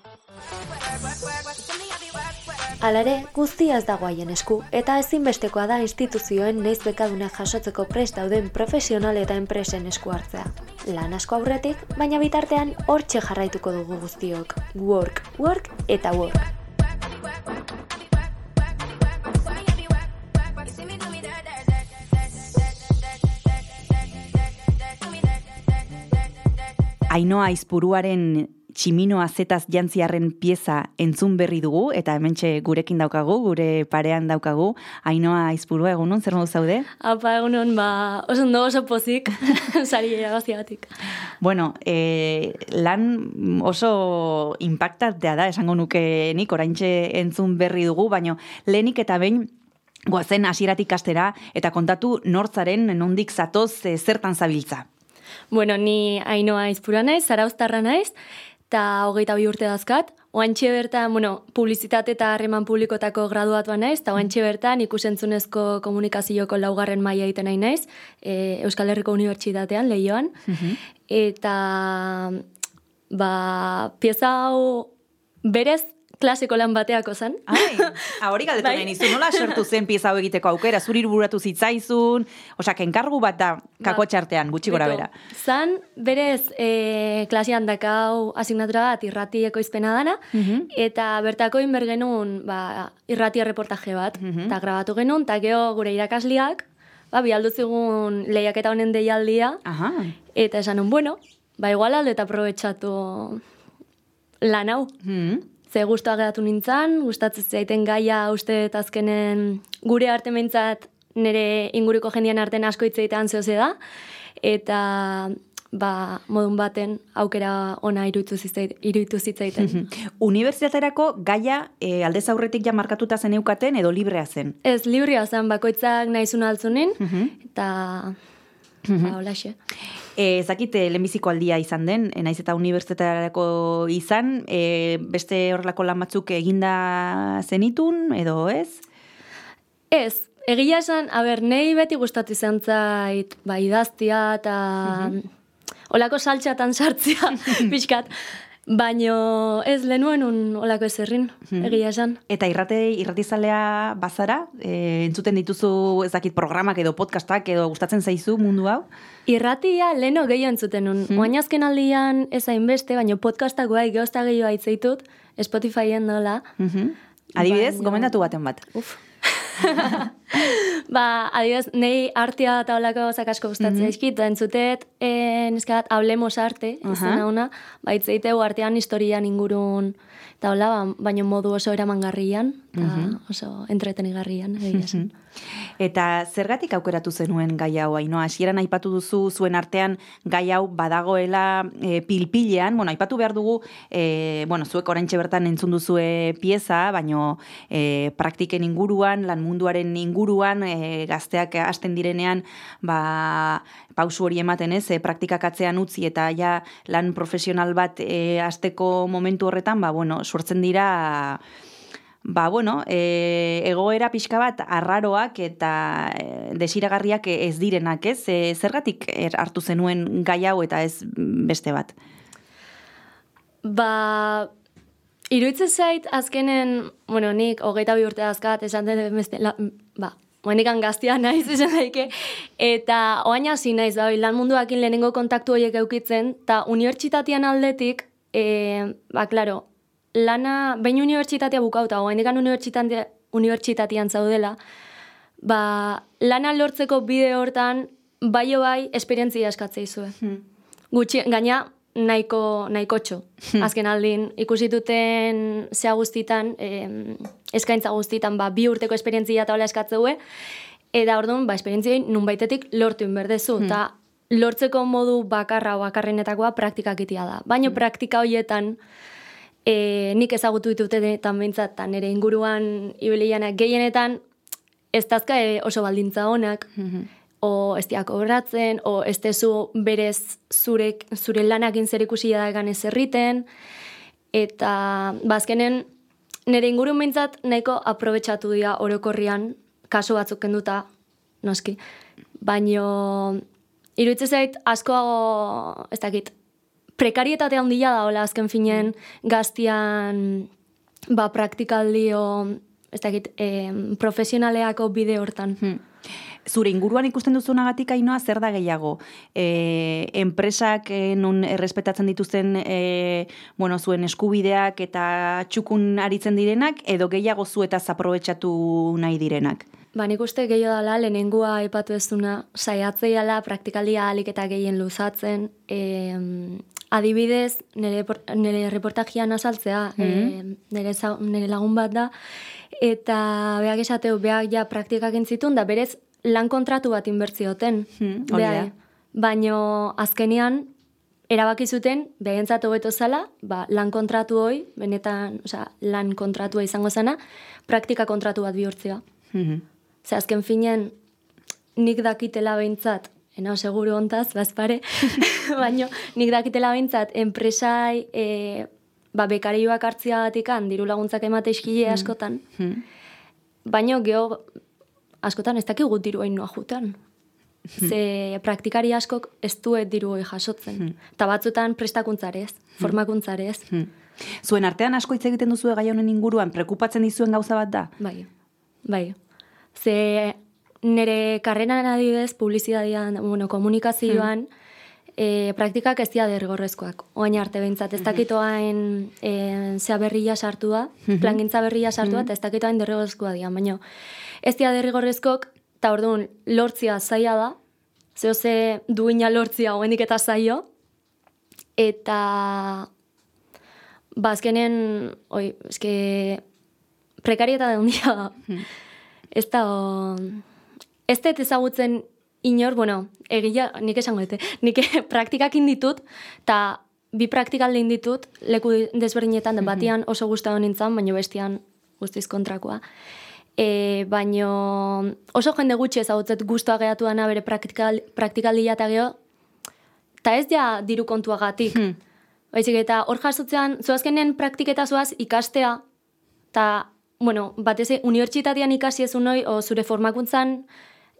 Hala ere, guztia ez dago haien esku, eta ezinbestekoa da instituzioen neiz bekadunak jasotzeko prest dauden profesional eta enpresen esku hartzea. Lan asko aurretik, baina bitartean hortxe jarraituko dugu guztiok. Work, work eta work. Ainoa Aizpuruaren tximino azetaz jantziarren pieza entzun berri dugu, eta hementxe gurekin daukagu, gure parean daukagu. Ainoa Aizpurua egunon, zer modu zaude? Apa, egunon, ba, oso ondo oso pozik, sari irabaziagatik. Bueno, e, lan oso impactatea da, esango nuke nik, oraintxe entzun berri dugu, baino lehenik eta behin goazen hasieratik kastera, eta kontatu nortzaren nondik zatoz e, zertan zabiltza. Bueno, ni ainoa izpura naiz, zarauztarra naiz, eta hogeita bi urte dazkat. Oantxe bertan, bueno, publizitate eta harreman publikotako graduatua naiz, eta oantxe bertan ikusentzunezko komunikazioko laugarren maila egiten nahi naiz, e, Euskal Herriko Unibertsitatean, lehioan. Eta, ba, pieza hau berez klasiko lan bateako zen. Ai, hori galdetu nahi nizu, nola sortu zen pieza egiteko aukera, zuri buratu zitzaizun, osak, enkargu bat da kako txartean, gutxi gora bera. Zan, berez, e, klasian dakau asignatura bat irratieko izpena dana, eta bertako inber genuen ba, irratia reportaje bat, eta grabatu genuen, eta geho gure irakasliak, ba, bialdu zigun lehiaketa honen deialdia, Aha. eta esan bueno, ba, igual alde eta aprobetxatu lan hau. Ze guztua geratu nintzen, gustatzen zaiten gaia uste azkenen gure arte meintzat nire inguruko jendian artean asko hitz egitean zehose da, eta ba, modun baten aukera ona iruditu zitzait- iruditu zitzaiten. Unibertsitaterako gaia e, aldez aurretik ja markatuta zeneukaten edo librea zen. Ez, libria zen, bakoitzak nahizun altzunin, eta ba, holaxe. E, zakit, e, lehenbiziko aldia izan den, e, naiz eta unibertsitaterako izan, e, beste horrelako lan batzuk eginda zenitun, edo ez? Ez, egia esan, a ber, nei beti gustatu izan zait, ba, idaztia eta olako saltxatan sartzea, pixkat. Baino ez lenuen un olako ezerrin, egia esan. Eta irrate, irratizalea bazara, e, entzuten dituzu ez dakit programak edo podcastak edo gustatzen zaizu mundu hau? Irratia leno gehiago entzuten nun. Mm. azken aldian ez hainbeste, baino podcastak bai geozta gehiago aitzeitut, Spotifyen dola. Adibidez, Baina- gomendatu baten bat. Uf. ba, adibidez, nei artea eta olako gauzak asko gustatzen Mhm. zaizkit, da entzutet, eh, neska hablemos arte, Aha. izena una, ba, itzeiteu artean historian ingurun, eta hola, ba, baino modu oso eramangarrian, eta Mhm. oso entretenigarrian, egia esan. Eta zergatik aukeratu zenuen gai hau, Ainoa? Hasieran aipatu duzu zuen artean gai hau badagoela e, pilpilean, bueno, aipatu behar dugu, e, bueno, zuek oraintxe bertan entzun duzue pieza, baino e, praktiken inguruan, lan munduaren inguruan, e, gazteak hasten direnean, ba, pausu hori ematen ez, e, praktikak atzean utzi eta ja lan profesional bat e, hasteko momentu horretan, ba, bueno, sortzen dira Ba, bueno, e, egoera pixka bat arraroak eta e, desiragarriak ez direnak, ez? E, zergatik er, hartu zenuen gai hau eta ez beste bat? Ba, iruditzen zait azkenen, bueno, nik hogeita bi urte dazkat, esan den beste, la, ba, Oainikan gaztia naiz esan daike, eta oain hasi naiz, da, lan munduakin lehenengo kontaktu horiek eukitzen, eta unibertsitatean aldetik, e, ba, klaro, lana, bain unibertsitatea bukauta, oa indikan unibertsitatea, unibertsitatean zaudela, ba, lana lortzeko bide hortan, bai bai, esperientzia eskatzea izue. Gutxi, gaina, nahiko, nahiko txo. Azken aldin, ikusi duten zea guztitan, em, eskaintza guztitan, ba, bi urteko esperientzia eta hola eskatzeue, eta orduan, ba, esperientziai nun baitetik lortu inberdezu, eta lortzeko modu bakarra bakarrenetakoa praktikak itia da. Baina praktika horietan, e, nik ezagutu ditutetan behintzat, eta nire inguruan ibilianak gehienetan, ez dazka e, oso baldintza honak, o ez diak obratzen, o ez tezu berez zurek, zure lanakin zer ikusi da egan ez erriten, eta bazkenen nire ingurun behintzat nahiko aprobetsatu dira orokorrian, kasu batzuk kenduta, noski. Baino, iruditzen zait, asko, ez dakit, prekarietatea handia da, hola, azken finen, gaztian, ba, praktikaldi o, ez dakit, em, profesionaleako bide hortan. Zure inguruan ikusten duzunagatik ainoa zer da gehiago? E, enpresak e, nun errespetatzen dituzten e, bueno, zuen eskubideak eta txukun aritzen direnak edo gehiago zuetaz aprobetxatu nahi direnak? Ba, nik uste gehiago dela, lehenengua aipatu ez duna, saiatzeiala praktikaldia alik eta gehien luzatzen, e, adibidez, nire, nire reportajian azaltzea, Mhm. nire, za- nire lagun bat da, eta beak esateu, beak ja praktikak entzitun, da berez lan kontratu bat inbertzioten. hori da. Baino azkenean, erabaki zuten, behentzat hobeto zala, ba, lan kontratu hoi, benetan, osea, lan kontratua izango zana, praktika kontratu bat bihurtzea. Ze azken finen, nik dakitela behintzat, enau seguru ontaz, bazpare, baino nik dakitela behintzat, enpresai, e, ba, bekarioak hartziagatikan, diru laguntzak emate iskile askotan, baino geho, askotan ez dakigu diru hain noa jutan. Ze praktikari askok ez duet diru hori jasotzen. Eta batzutan prestakuntzarez, formakuntzarez. Zuen artean asko hitz egiten duzu gai honen inguruan, prekupatzen dizuen gauza bat da? Bai, bai. Ze nire karrenan adibidez, publizidadian, bueno, komunikazioan, e, praktikak ez dira derrigorrezkoak. Oain arte behintzat, ez dakitoain e, zea berria sartua, Mhm. plangintza berria sartua, eta ez dakitoain derrigorrezkoa dira. Baina ez dira derrigorrezkoak, eta orduan lortzia zaila da, zeo ze duina lortzia hoendik eta zaio, eta bazkenen, oi, eske, prekarieta da handia da. Ez da, o, ez dut ezagutzen inor, bueno, egia, nik esango dute, nik praktikakin ditut, eta bi praktikaldein ditut, leku desberdinetan, da batian oso gustatu nintzen, baina bestian guztiz kontrakoa. E, baino oso jende gutxi ezagutzet guztua gehatu dana bere praktikal, praktikaldia eta geho, eta ez ja diru kontuagatik. Baizik eta hor jasotzean, zoazkenen praktiketa zoaz ikastea, eta, bueno, batez unibertsitatean ikasi ezun noi, o zure formakuntzan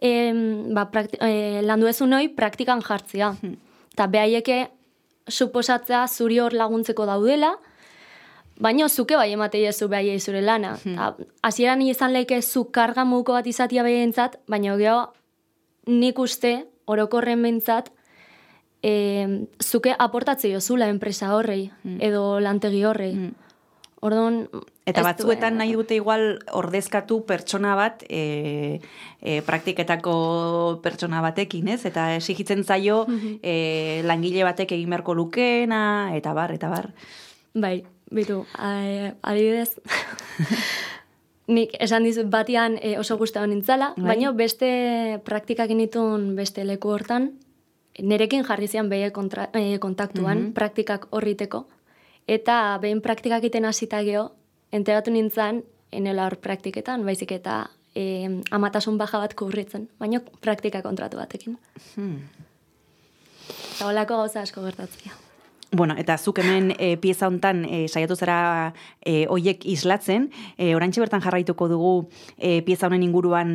em, ba, prakti, e, landu ezun noi, praktikan jartzea. Eta behaieke suposatzea zuri hor laguntzeko daudela, baina zuke bai ematei ezu behaiei zure lana. Ta, Hasieran izan leike zu karga muko bat izatia behentzat, baina geho nik uste, orokorren bentzat, e, zuke aportatze jozula enpresa horrei, edo lantegi horrei. Orduan, Eta batzuetan nahi dute igual ordezkatu pertsona bat e, e, praktiketako pertsona batekin, ez? Eta exigitzen zaio e, langile batek egin beharko lukeena, eta bar, eta bar. Bai, bitu, a- adibidez, nik esan dizut batian e, oso gustatu nintzala, Bai. baina beste praktikak initun beste leku hortan, nerekin jarri zian behe kontra, e, kontaktuan, Mhm. praktikak horriteko, eta behin praktikak iten hasita geho, enteratu nintzen, enela hor praktiketan, baizik eta e, amatasun baja bat kubritzen, baina praktika kontratu batekin. Hmm. Eta holako gauza asko gertatzea. Bueno, eta zuk hemen e, pieza hontan e, saiatu zara e, oiek islatzen, e, orantxe bertan jarraituko dugu e, pieza honen inguruan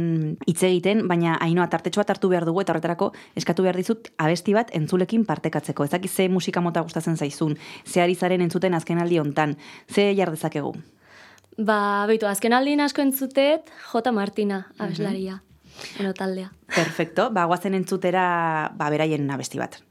hitz egiten, baina hainoa tartetxo bat hartu behar dugu eta horretarako eskatu behar dizut abesti bat entzulekin partekatzeko. Ez dakit ze musika mota gustatzen zaizun, ze ari zaren entzuten azkenaldi hontan, ze jar dezakegu. Ba, beitu, azken aldin asko entzutet, J. Martina, abeslaria. Bueno, taldea. Perfecto, ba, guazen entzutera ba, beraien abesti bat.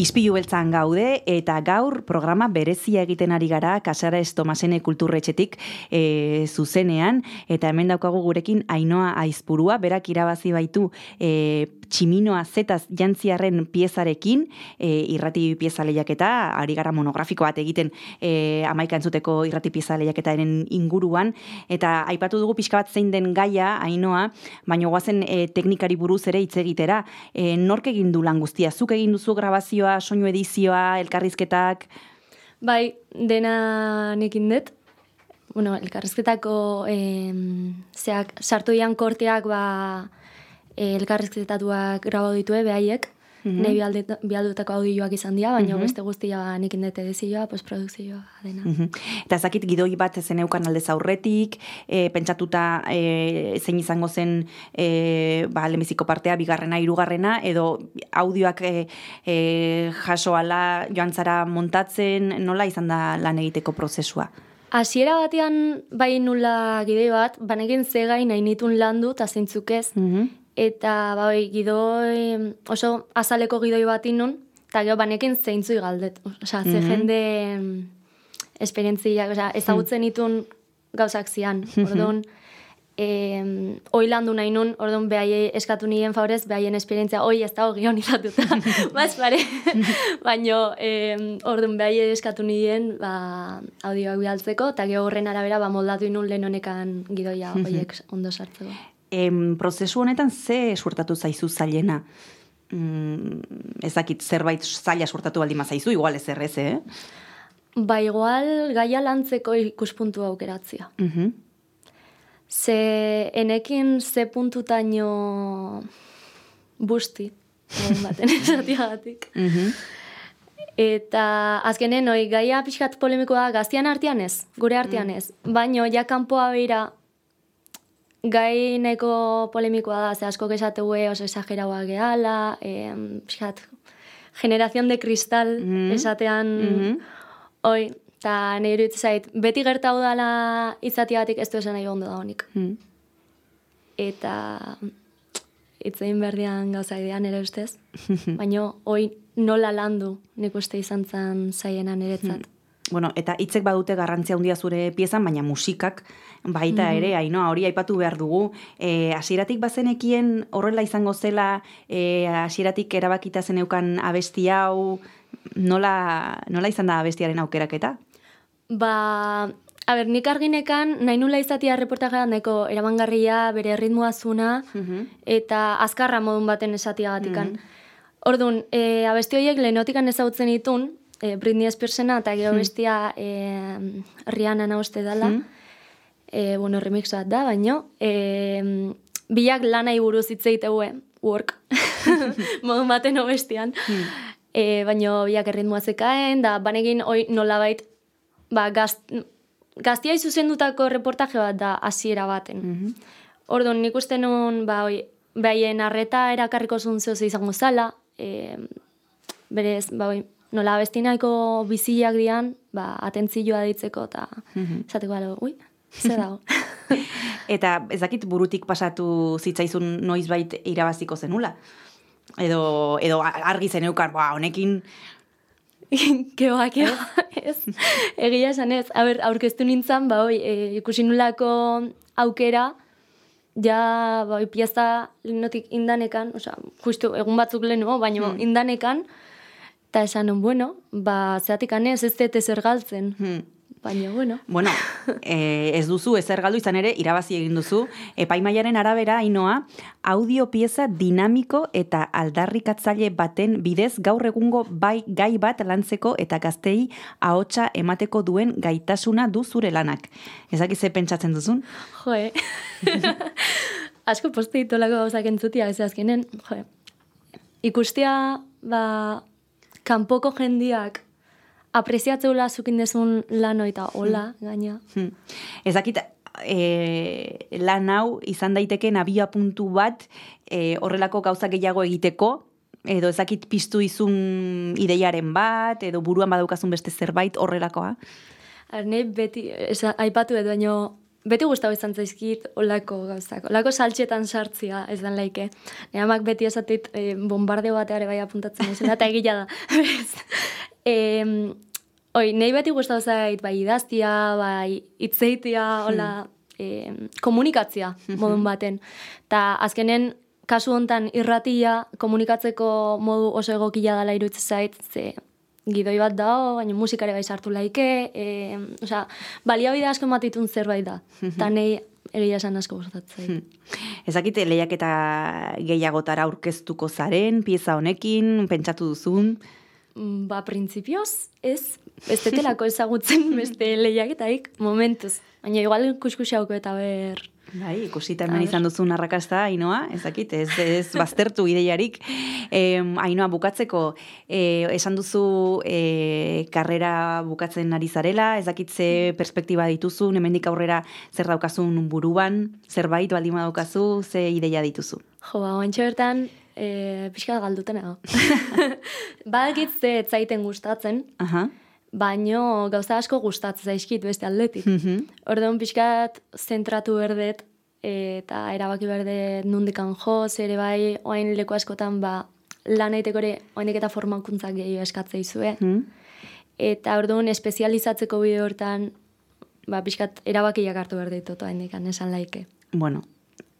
Ispilu beltzan gaude eta gaur programa berezia egiten ari gara Kasara Estomasene kulturretxetik e, zuzenean. Eta hemen daukagu gurekin Ainoa Aizpurua, berak irabazi baitu e, tximinoa zetaz jantziarren piezarekin, e, irrati pieza lehiaketa, ari gara monografiko bat egiten e, amaika entzuteko irrati pieza lehiaketaren inguruan, eta aipatu dugu pixka bat zein den gaia, Ainoa, baina guazen e, teknikari buruz ere hitz egitera, e, nork egin du lan guztia, zuk egin duzu grabazioa, soinu edizioa, elkarrizketak, Bai, dena nekin dut. Bueno, elkarrizketako em, zeak, sartu ian korteak ba, eh, elkarrizketatuak grabau ditue behaiek. Nei bialde- bialdutako audioak izan dira, baina Mhm. beste guztia ba, nekin dut edizioa, postprodukzioa dena. Mhm. Eta ez dakit gidoi bat zeneukan aldez aurretik, e, pentsatuta e, zein izango zen e, ba, lehenbiziko partea, bigarrena, hirugarrena, edo audioak e, e, jaso ala joan zara montatzen, nola izan da lan egiteko prozesua? Hasiera batean bai nula gidoi bat, banekin ze gai nahi nitun landu eta zeintzuk ez. Eta bai, gidoi, oso azaleko gidoi bat inun, eta gero banekin zeintzu galdet. Osea, ze Mhm. jende em, esperientziak, osea, ezagutzen itun gauzak zian. Mhm. Orduan, eh, oi landu nahi nun, orduan behai eskatu nien favorez, behaien esperientzia, oi ez dago gion izatuta, baz pare. Baina, eh, orduan behai eskatu nien, ba, audioak bialtzeko, eta gero horren arabera, ba, moldatu inun lehen honekan gidoia Mhm. horiek ondo sartzeko. Em, prozesu honetan ze suertatu zaizu zailena? Mm, ez dakit zerbait zaila suertatu baldin zaizu, igual ez errez, eh? Ba, igual, gaia lantzeko ikuspuntu aukeratzia. Mhm. Ze enekin ze puntutaino busti, baten esatiagatik. Mhm. Eta azkenen, oi, gaia pixkat polemikoa gaztian artean ez, gure artean ez. Baino, ja kanpoa beira, gai nahiko polemikoa da, ze asko esateue oso esageraua gehala, em, pixkat, generación de cristal Mhm. esatean, Mhm. oi, eta nire zait, beti gertau dala izatiagatik ez du esan nahi ondo da honik. Mhm. Eta itzein berdian gauza idean ere ustez, baino hoi nola landu nik uste izan zen zaiena niretzat. Bueno, eta hitzek badute garrantzia handia zure piezan, baina musikak baita Mhm. ere, ainoa, hori aipatu behar dugu. E, bazenekien horrela izango zela, e, hasieratik erabakita zeneukan abesti hau, nola, nola izan da abestiaren aukeraketa? Ba, a ber, nik arginekan nahi nula izatea reportajea neko eramangarria, bere ritmoa zuna, eta azkarra modun baten esatiagatikan. Orduan, e, abesti horiek lehenotikan ezagutzen ditun, e, Britney Spearsena eta gero Mhm. bestia e, Rihanna nauste dala. Mhm. E, bueno, remix bat da, baino. E, biak lanai buruz hitz egiteue, work, modun baten obestian. E, baino biak erritmoa zekaen, da banekin hoi nolabait, ba, gazt, gaztia zuzendutako reportaje bat da hasiera baten. Orduan, nik uste nun, ba, oi, behaien arreta erakarriko zuen zehose izango zala, e, berez, ba, oi, nola abesti nahiko biziak dian, ba, atentzioa ditzeko, eta Mhm. esateko balo, ui, ze dago. Eta ez dakit burutik pasatu zitzaizun noizbait irabaziko zenula? Edo, edo argi zeneukan, ba, honekin... Keoa, keoa, ez. Egia esan ez. A ber, aurkeztu nintzen, ba, oi, e, ikusi nulako aukera, ja, ba, pieza lehenotik indanekan, osea, justu egun batzuk lehenu, baina Hmm. indanekan, eta esan bueno, ba, zeatik anez, ez dut ezer galtzen. Hmm. Baina, bueno. Bueno, eh, ez duzu ezer galdu izan ere irabazi egin duzu. Epaimaiaren arabera, Ainoa, audio pieza dinamiko eta aldarrikatzaile baten bidez gaur egungo bai gai bat lantzeko eta gaztei ahotsa emateko duen gaitasuna du zure lanak. Ezak ze pentsatzen duzun? Jo, eh? Asko poste ditolako gauzak entzutia, ez azkenen, jo, ikustea, ba, kanpoko jendiak apreziatzeula zukin dezun lano eta hola, gaina. Hmm. Ez dakit, e, lan hau izan daiteken abia puntu bat e, horrelako gauza gehiago egiteko, edo ez dakit piztu izun ideiaren bat, edo buruan badaukazun beste zerbait horrelakoa. Arne beti, ez, aipatu edo baino, beti gustatu izan zaizkit olako gauzak. Olako saltxetan sartzia ez dan laike. Nire amak beti esatit e, bombardeo bateare bai apuntatzen izan, eta egila da. e, oi, nahi beti gustatu zait bai idaztia, bai itzeitia, hola, e, komunikatzia modun baten. Ta azkenen kasu hontan irratia komunikatzeko modu oso egokia dela iruditzen zait, ze gidoi bat dago, baina musikare bai sartu laike, e, osea, baliabide asko ematitun zerbait da. Eta nahi egia esan asko gustatzen zait. Ezakite lehiak eta gehiagotara aurkeztuko zaren, pieza honekin, pentsatu duzun. Mm, Ba, printzipioz, ez, ez detelako ezagutzen beste lehiaketaik, momentuz. Baina igual kuskusi hauko eta ber... Bai, ikusita hemen izan duzun arrakasta, Ainoa, ezakit, ez, ez baztertu ideiarik. E, Ainoa, bukatzeko, e, esan duzu e, karrera bukatzen ari zarela, ezakit ze perspektiba dituzun, hemendik aurrera zer daukazun buruan, zerbait baldin badaukazu, ze ideia dituzu. Jo, ba, oantxe bertan, e, pixka galduten nago. Badakit ze ez zaiten gustatzen, Aha. Baino gauza asko gustatzen zaizkit beste aldetik. Mhm. Orduan pixkat zentratu berdet eta erabaki berdet nundikan jo, ere bai oain leku askotan ba lan egiteko ere oainek eta formakuntzak gehiago eskatzea izue. Mhm. Eta orduan espezializatzeko bide hortan ba pixkat erabakiak hartu berdit oaindik esan laike. Bueno,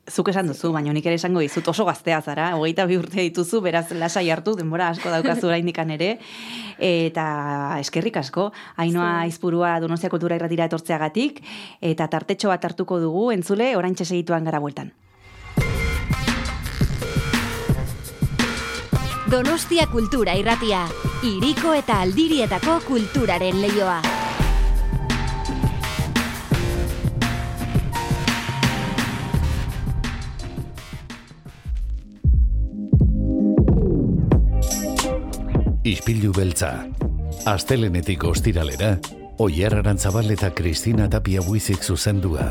zuk esan duzu, baina nik ere esango dizut oso gaztea zara, hogeita bi urte dituzu, beraz lasai hartu, denbora asko daukazu oraindikan ere, eta eskerrik asko, hainoa izpurua Donostia Kultura irratira etortzeagatik, eta tartetxo bat hartuko dugu, entzule, orain segituan gara bueltan. Donostia Kultura irratia. Iriko eta aldirietako kulturaren leioa. Ispilu beltza. Astelenetik ostiralera, Oyer Arantzabal eta Kristina Tapia buizik zuzendua.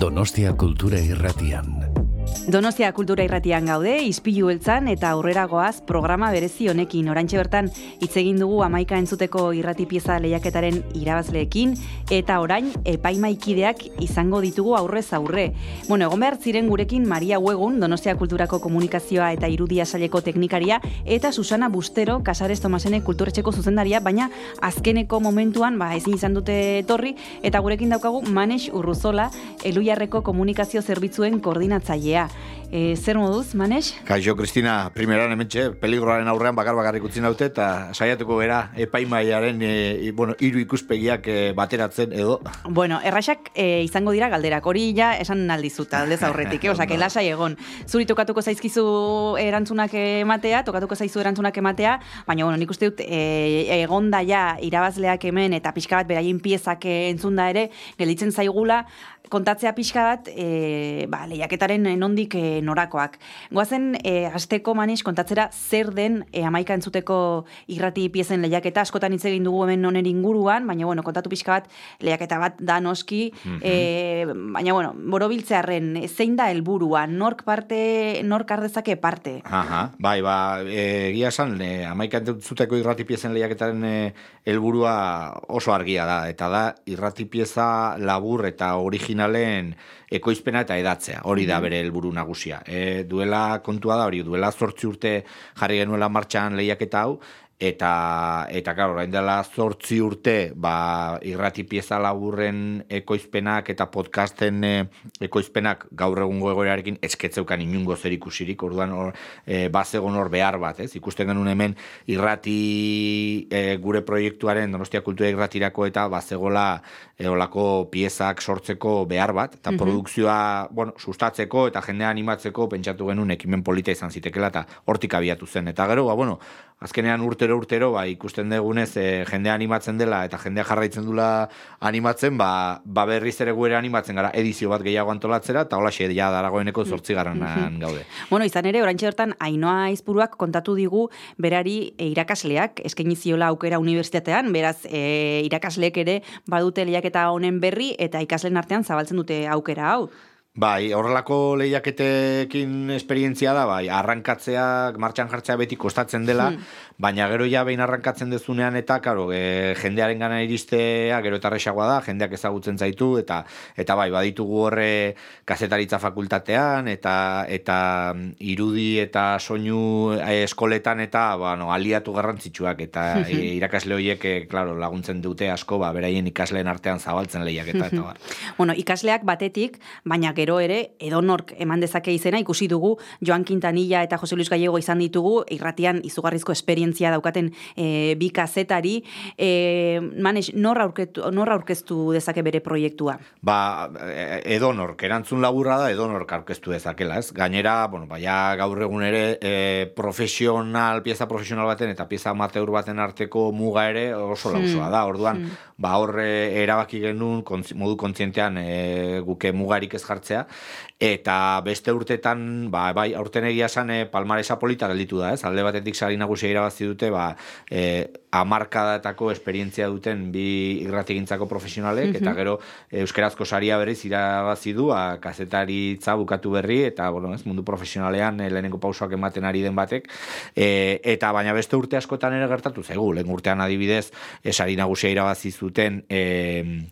Donostia Kultura Irratian. Donostia Kultura Irratian gaude, izpilu beltzan eta aurrera goaz programa berezi honekin. Orantxe bertan hitz egin dugu amaika entzuteko irrati pieza lehiaketaren irabazleekin eta orain epaimaikideak izango ditugu aurrez aurre. Bueno, egon behar ziren gurekin Maria Huegun, Donostia Kulturako Komunikazioa eta Irudia Saileko teknikaria eta Susana Bustero, Casares Tomasene kulturetxeko zuzendaria, baina azkeneko momentuan ba ezin izan dute etorri eta gurekin daukagu Manex Urruzola, Elujarreko Komunikazio Zerbitzuen koordinatzailea. E, zer moduz, Manex? Kaixo, Kristina, primeran hementxe, peligroaren aurrean bakar bakarrik utzi naute, eta saiatuko gara epaimaiaren e, i- bueno, hiru ikuspegiak e, bateratzen edo. Bueno, erraxak e, izango dira galderak, hori ja esan aldizut, aldez aurretik, eh? Osa, lasai egon. Zuri tokatuko zaizkizu erantzunak ematea, tokatuko zaizu erantzunak ematea, baina, bueno, nik uste dut, e, egonda ja irabazleak hemen eta pixka bat beraien piezak eh, entzunda ere, gelditzen zaigula, kontatzea pixka bat, e, ba, lehiaketaren nondik e, norakoak. Goazen, e, asteko maniz kontatzera zer den e, amaika entzuteko irrati piezen lehiaketa, askotan hitz egin dugu hemen honen inguruan, baina, bueno, kontatu pixka bat, lehiaketa bat da noski, e, baina, bueno, borobiltzearren, zein da helburua, nork parte, nork ardezake parte? Aha, bai, ba, e, egia esan, e, amaika entzuteko irrati piezen lehiaketaren e, helburua oso argia da, eta da irrati pieza labur eta originalen ekoizpena eta edatzea, hori da Mhm. bere helburu nagusia. E, duela kontua da hori, duela zortzi urte jarri genuela martxan lehiaketa hau, eta eta claro, orain dela 8 urte, ba irrati pieza laburren ekoizpenak eta podcasten e, ekoizpenak gaur egungo egoerarekin esketzeukan inungo zer ikusirik, orduan hor e, bazegon hor behar bat, ez? Ikusten genuen hemen irrati e, gure proiektuaren Donostia Kultura Irratirako eta bazegola e, olako piezak sortzeko behar bat, eta Mhm. produkzioa, bueno, sustatzeko eta jendea animatzeko pentsatu genuen ekimen polita izan zitekela eta hortik abiatu zen. Eta gero, ba, bueno, azkenean urtero urtero ba, ikusten dugunez e, jendea animatzen dela eta jendea jarraitzen dula animatzen, ba, ba berriz ere guere animatzen gara edizio bat gehiago antolatzera eta hola ja daragoeneko zortzigarrenan gaude. Bueno, izan ere, orantxe bertan, Ainoa Izpuruak kontatu digu berari e, irakasleak, eskaini ziola aukera unibertsitatean, beraz, e, irakasleek ere badute lehiaketa honen berri eta ikasleen artean zabaltzen dute aukera hau. Bai, horrelako lehiaketekin esperientzia da, bai, arrankatzeak, martxan jartzea beti kostatzen dela, Hmm. baina gero ja behin arrankatzen dezunean eta, karo, e, jendearen gana iristea, gero eta erresagoa da, jendeak ezagutzen zaitu, eta eta bai, baditugu horre kazetaritza fakultatean, eta eta mm, irudi eta soinu eh, eskoletan eta, bueno, aliatu garrantzitsuak, eta e, irakasle horiek, e, claro, laguntzen dute asko, ba, beraien ikasleen artean zabaltzen lehiaketa, eta bar. Bueno, ikasleak batetik, baina gero ere, edonork eman dezake izena, ikusi dugu Joan Quintanilla eta Jose Luis Gallego izan ditugu, irratian izugarrizko esperientzia daukaten e, bi kazetari. E, manes, nor, aurketu, nor aurkeztu dezake bere proiektua? Ba, e- edonork, erantzun laburra da edonork aurkeztu dezakela, ez? Gainera, bueno, ba, ja gaur egun ere e, profesional, pieza profesional baten eta pieza amateur baten arteko muga ere oso Hmm. da. Orduan, Hmm. ba, horre erabaki genuen modu kontzientean e, guke mugarik ez jartzea eta beste urtetan, ba, bai, aurten egia esan e, palmaresa polita gelditu da, ez? Alde batetik sari nagusia irabazi dute, ba, e, amarkadatako esperientzia duten bi irratigintzako profesionalek, Mhm. eta gero euskerazko saria berriz irabazi du, a, kazetaritza bukatu berri, eta bueno, ez, mundu profesionalean e, lehenengo pausoak ematen ari den batek, e, eta baina beste urte askotan ere gertatu zaigu, lehen urtean adibidez, e, sari nagusia irabazi zuten, e,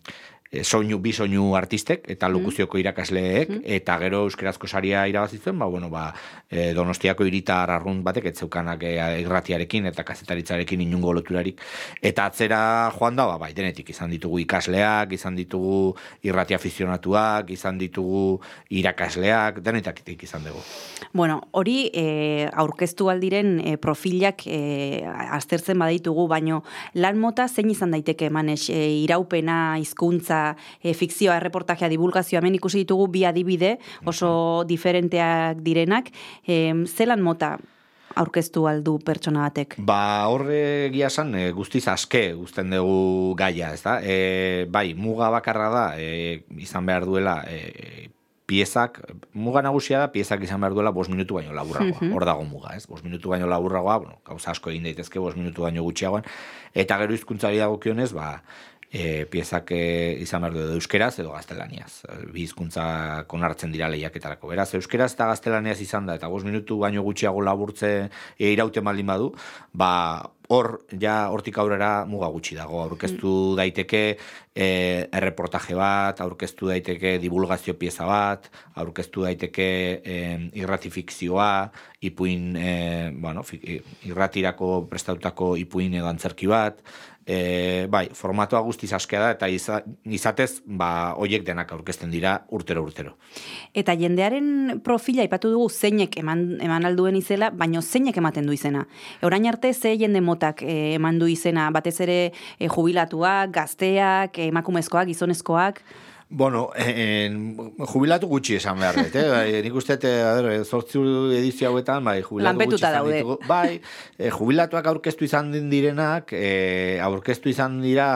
e, soinu, bi soinu artistek eta lokuzioko irakasleek eta gero euskerazko saria irabazi zuen, ba, bueno, ba, e, donostiako iritar arrunt batek ez zeukanak e, irratiarekin eta kazetaritzarekin inungo loturarik. Eta atzera joan da, ba, bai, denetik izan ditugu ikasleak, izan ditugu irrati afizionatuak, izan ditugu irakasleak, denetakitik izan dugu. Bueno, hori e, aurkeztu aldiren e, profilak e, aztertzen baditugu, baino lan mota zein izan daiteke manes, e, iraupena, hizkuntza, e, fikzioa, erreportajea, divulgazioa, hemen ikusi ditugu bi adibide oso diferenteak direnak, e, zelan mota aurkeztu aldu pertsona batek? Ba, horre egia esan, e, guztiz aske guzten dugu gaia, ez da? E, bai, muga bakarra da, e, izan behar duela, e, piezak, muga nagusia da, piezak izan behar duela bos minutu baino laburragoa. Mhm. Hor dago muga, ez? Bos minutu baino laburragoa, bueno, gauza asko egin daitezke bos minutu baino gutxiagoan, eta gero hizkuntzari dagokionez, ba, e, piezak e, izan behar du euskeraz edo gaztelaniaz. E, Bi hizkuntza konartzen dira lehiaketarako. Beraz, euskeraz eta gaztelaniaz izan da, eta bost minutu baino gutxiago laburtze e, iraute maldin badu, ba, hor, ja, hortik aurrera muga gutxi dago. Aurkeztu daiteke e, erreportaje bat, aurkeztu daiteke divulgazio pieza bat, aurkeztu daiteke e, irratifikzioa, ipuin, e, bueno, fi- irratirako prestatutako ipuin edo antzerki bat, e, bai, formatoa guztiz askea da, eta iza, izatez, ba, hoiek denak aurkezten dira urtero urtero. Eta jendearen profila ipatu dugu zeinek eman, eman alduen izela, baino zeinek ematen du izena. Orain arte ze jende motak eh, eman du izena, batez ere eh, jubilatuak, gazteak, eh, emakumezkoak, gizonezkoak, Bueno, en, jubilatu gutxi esan behar dut, eh? Bai, nik uste, eh, a ber, zortzi edizio hauetan, bai, jubilatu Lanpetuta gutxi izan daude. ditugu. Bai, eh, jubilatuak aurkeztu izan din direnak, eh, aurkeztu izan dira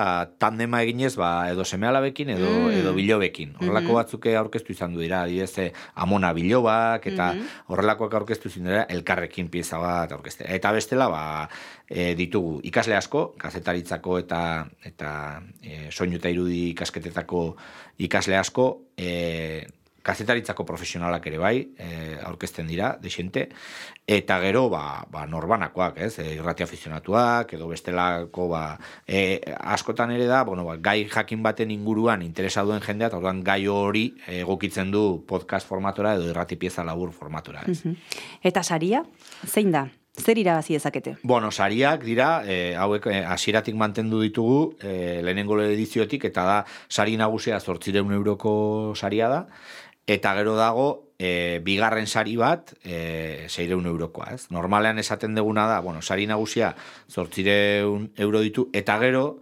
tandema eginez, ba, edo semealabekin edo, Mm. edo bilobekin. Horrelako Mhm. batzuk aurkeztu izan du dira, adibidez, eh, amona bilobak, eta Mhm. horrelakoak aurkeztu izan dira, elkarrekin pieza bat aurkezte. Eta bestela, ba, e, ditugu ikasle asko, kazetaritzako eta eta e, soinu eta irudi ikasketetako ikasle asko, e, kazetaritzako profesionalak ere bai, e, aurkezten dira, desente, eta gero, ba, ba norbanakoak, ez, e, irrati afizionatuak, edo bestelako, ba, e, askotan ere da, bueno, ba, gai jakin baten inguruan interesa duen jendea, eta gai hori egokitzen du podcast formatora edo irrati pieza labur formatora, ez. Eta saria, zein da? Zer irabazi dezakete? Bueno, sariak dira, e, hauek e, hasieratik mantendu ditugu, e, lehenengo ediziotik, eta da, sari nagusia zortzireun euroko saria da, eta gero dago, e, bigarren sari bat, e, seireun eurokoa, ez? Normalean esaten deguna da, bueno, sari nagusia zortzireun euro ditu, eta gero,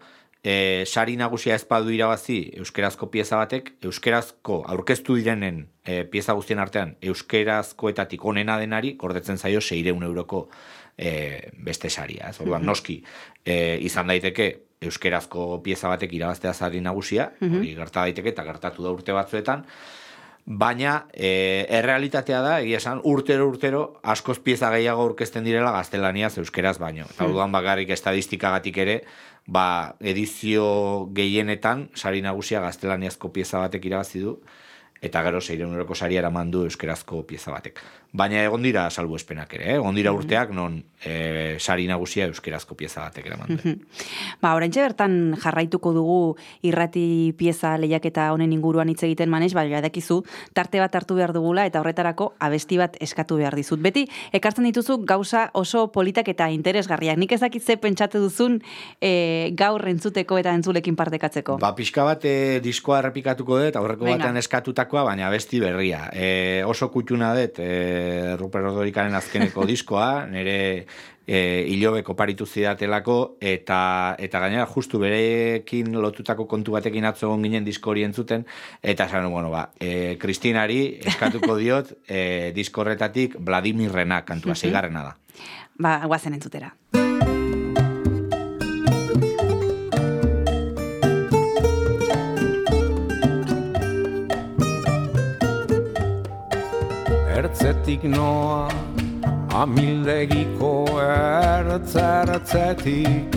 e, sari nagusia ez badu irabazi euskerazko pieza batek, euskerazko aurkeztu direnen e, pieza guztien artean, euskerazkoetatik onena denari, gordetzen zaio seireun euroko e, beste saria. Ez? Orduan, Mhm. noski, e, izan daiteke euskerazko pieza batek irabaztea sari nagusia, Mhm. hori gerta daiteke eta gertatu da urte batzuetan, Baina, e, errealitatea da, egia esan, urtero urtero askoz pieza gehiago aurkezten direla gaztelaniaz euskeraz baino. Eta Hmm. orduan bakarrik estadistikagatik ere, ba, edizio gehienetan, sari nagusia gaztelaniazko pieza batek irabazi du, eta gero zeiren euroko saria eraman du euskerazko pieza batek. Baina egon dira salbuespenak ere, eh? egon dira urteak non e, sari nagusia euskerazko pieza batek eraman. Ba, oraintxe bertan jarraituko dugu irrati pieza lehiaketa honen inguruan hitz egiten manez, bai, dakizu tarte bat hartu behar dugula eta horretarako abesti bat eskatu behar dizut. Beti, ekartzen dituzu gauza oso politak eta interesgarriak. Nik ezakit ze pentsatu duzun e, gaur entzuteko eta entzulekin partekatzeko. Ba, pixka bat e, diskoa errepikatuko dut, aurreko Venga. batean eskatutakoa, baina abesti berria. E, oso kutxuna dut, e, Ruper Odorikaren azkeneko diskoa, nire e, ilobeko paritu zidatelako, eta, eta gainera justu berekin lotutako kontu batekin atzo ginen disko hori entzuten, eta esan, bueno, ba, e, Kristinari eskatuko diot e, disko horretatik Vladimirrena kantua, zeigarrena da. Ba, guazen entzutera. Ertzetik noa amildegiko ertzertzetik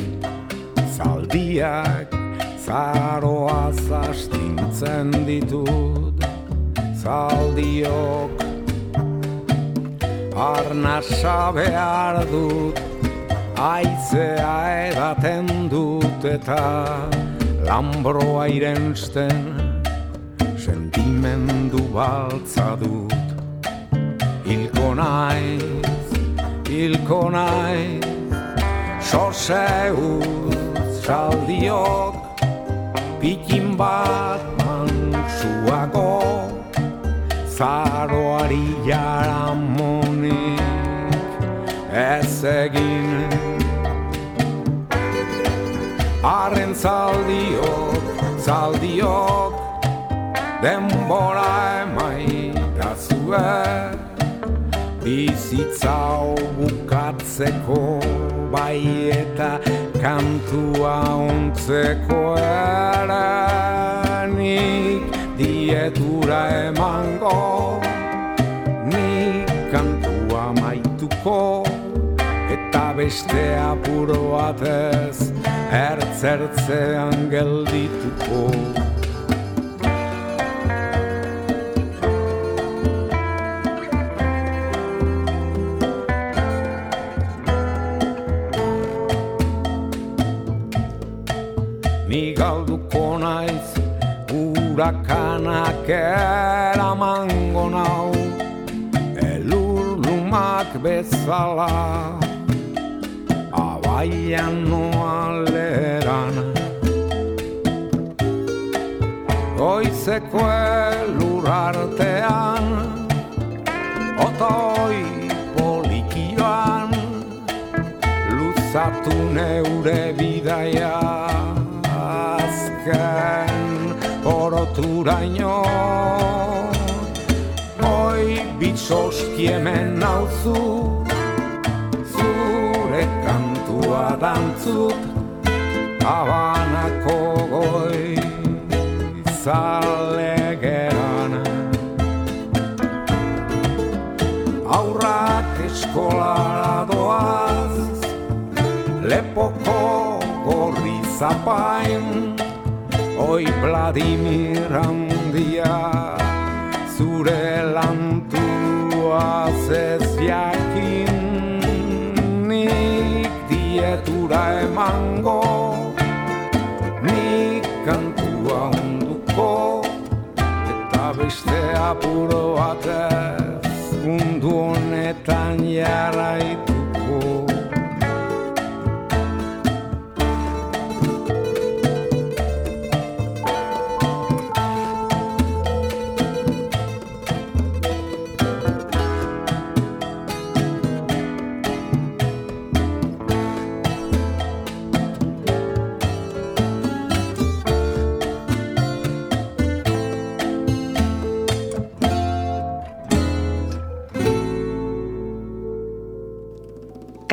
Zaldiak zaroa zastintzen ditut. Zaldiok arnasa behar dut. Aizea edaten dut eta Lambroa irensten. Sentimendu baltza dut Hilko naiz, hilko naiz, soseuz saldiok, pikin bat mantsuago, zaroari jaramonik ez egin. Arren zaldiok, zaldiok, denbora emaitazue, bizitza bukatzeko bai eta kantua ontzeko ere nik dietura emango nik kantua maituko eta beste apuro batez ertzertzean geldituko urakanak eramango nau Elur lumak bezala. Abaian noa leran Goizeko elur artean Otoi polikioan Luzatu neure bidaia azken oroturaino Hoi bitzoski hemen nauzu Zure kantua dantzut Habanako goi zalegeran Aurrak eskolara doaz Lepoko gorri zapain Oi Vladimir handia Zure lantua ez jakin. Nik dietura emango Nik kantua onduko Eta beste apuro batez Mundu honetan jarraituko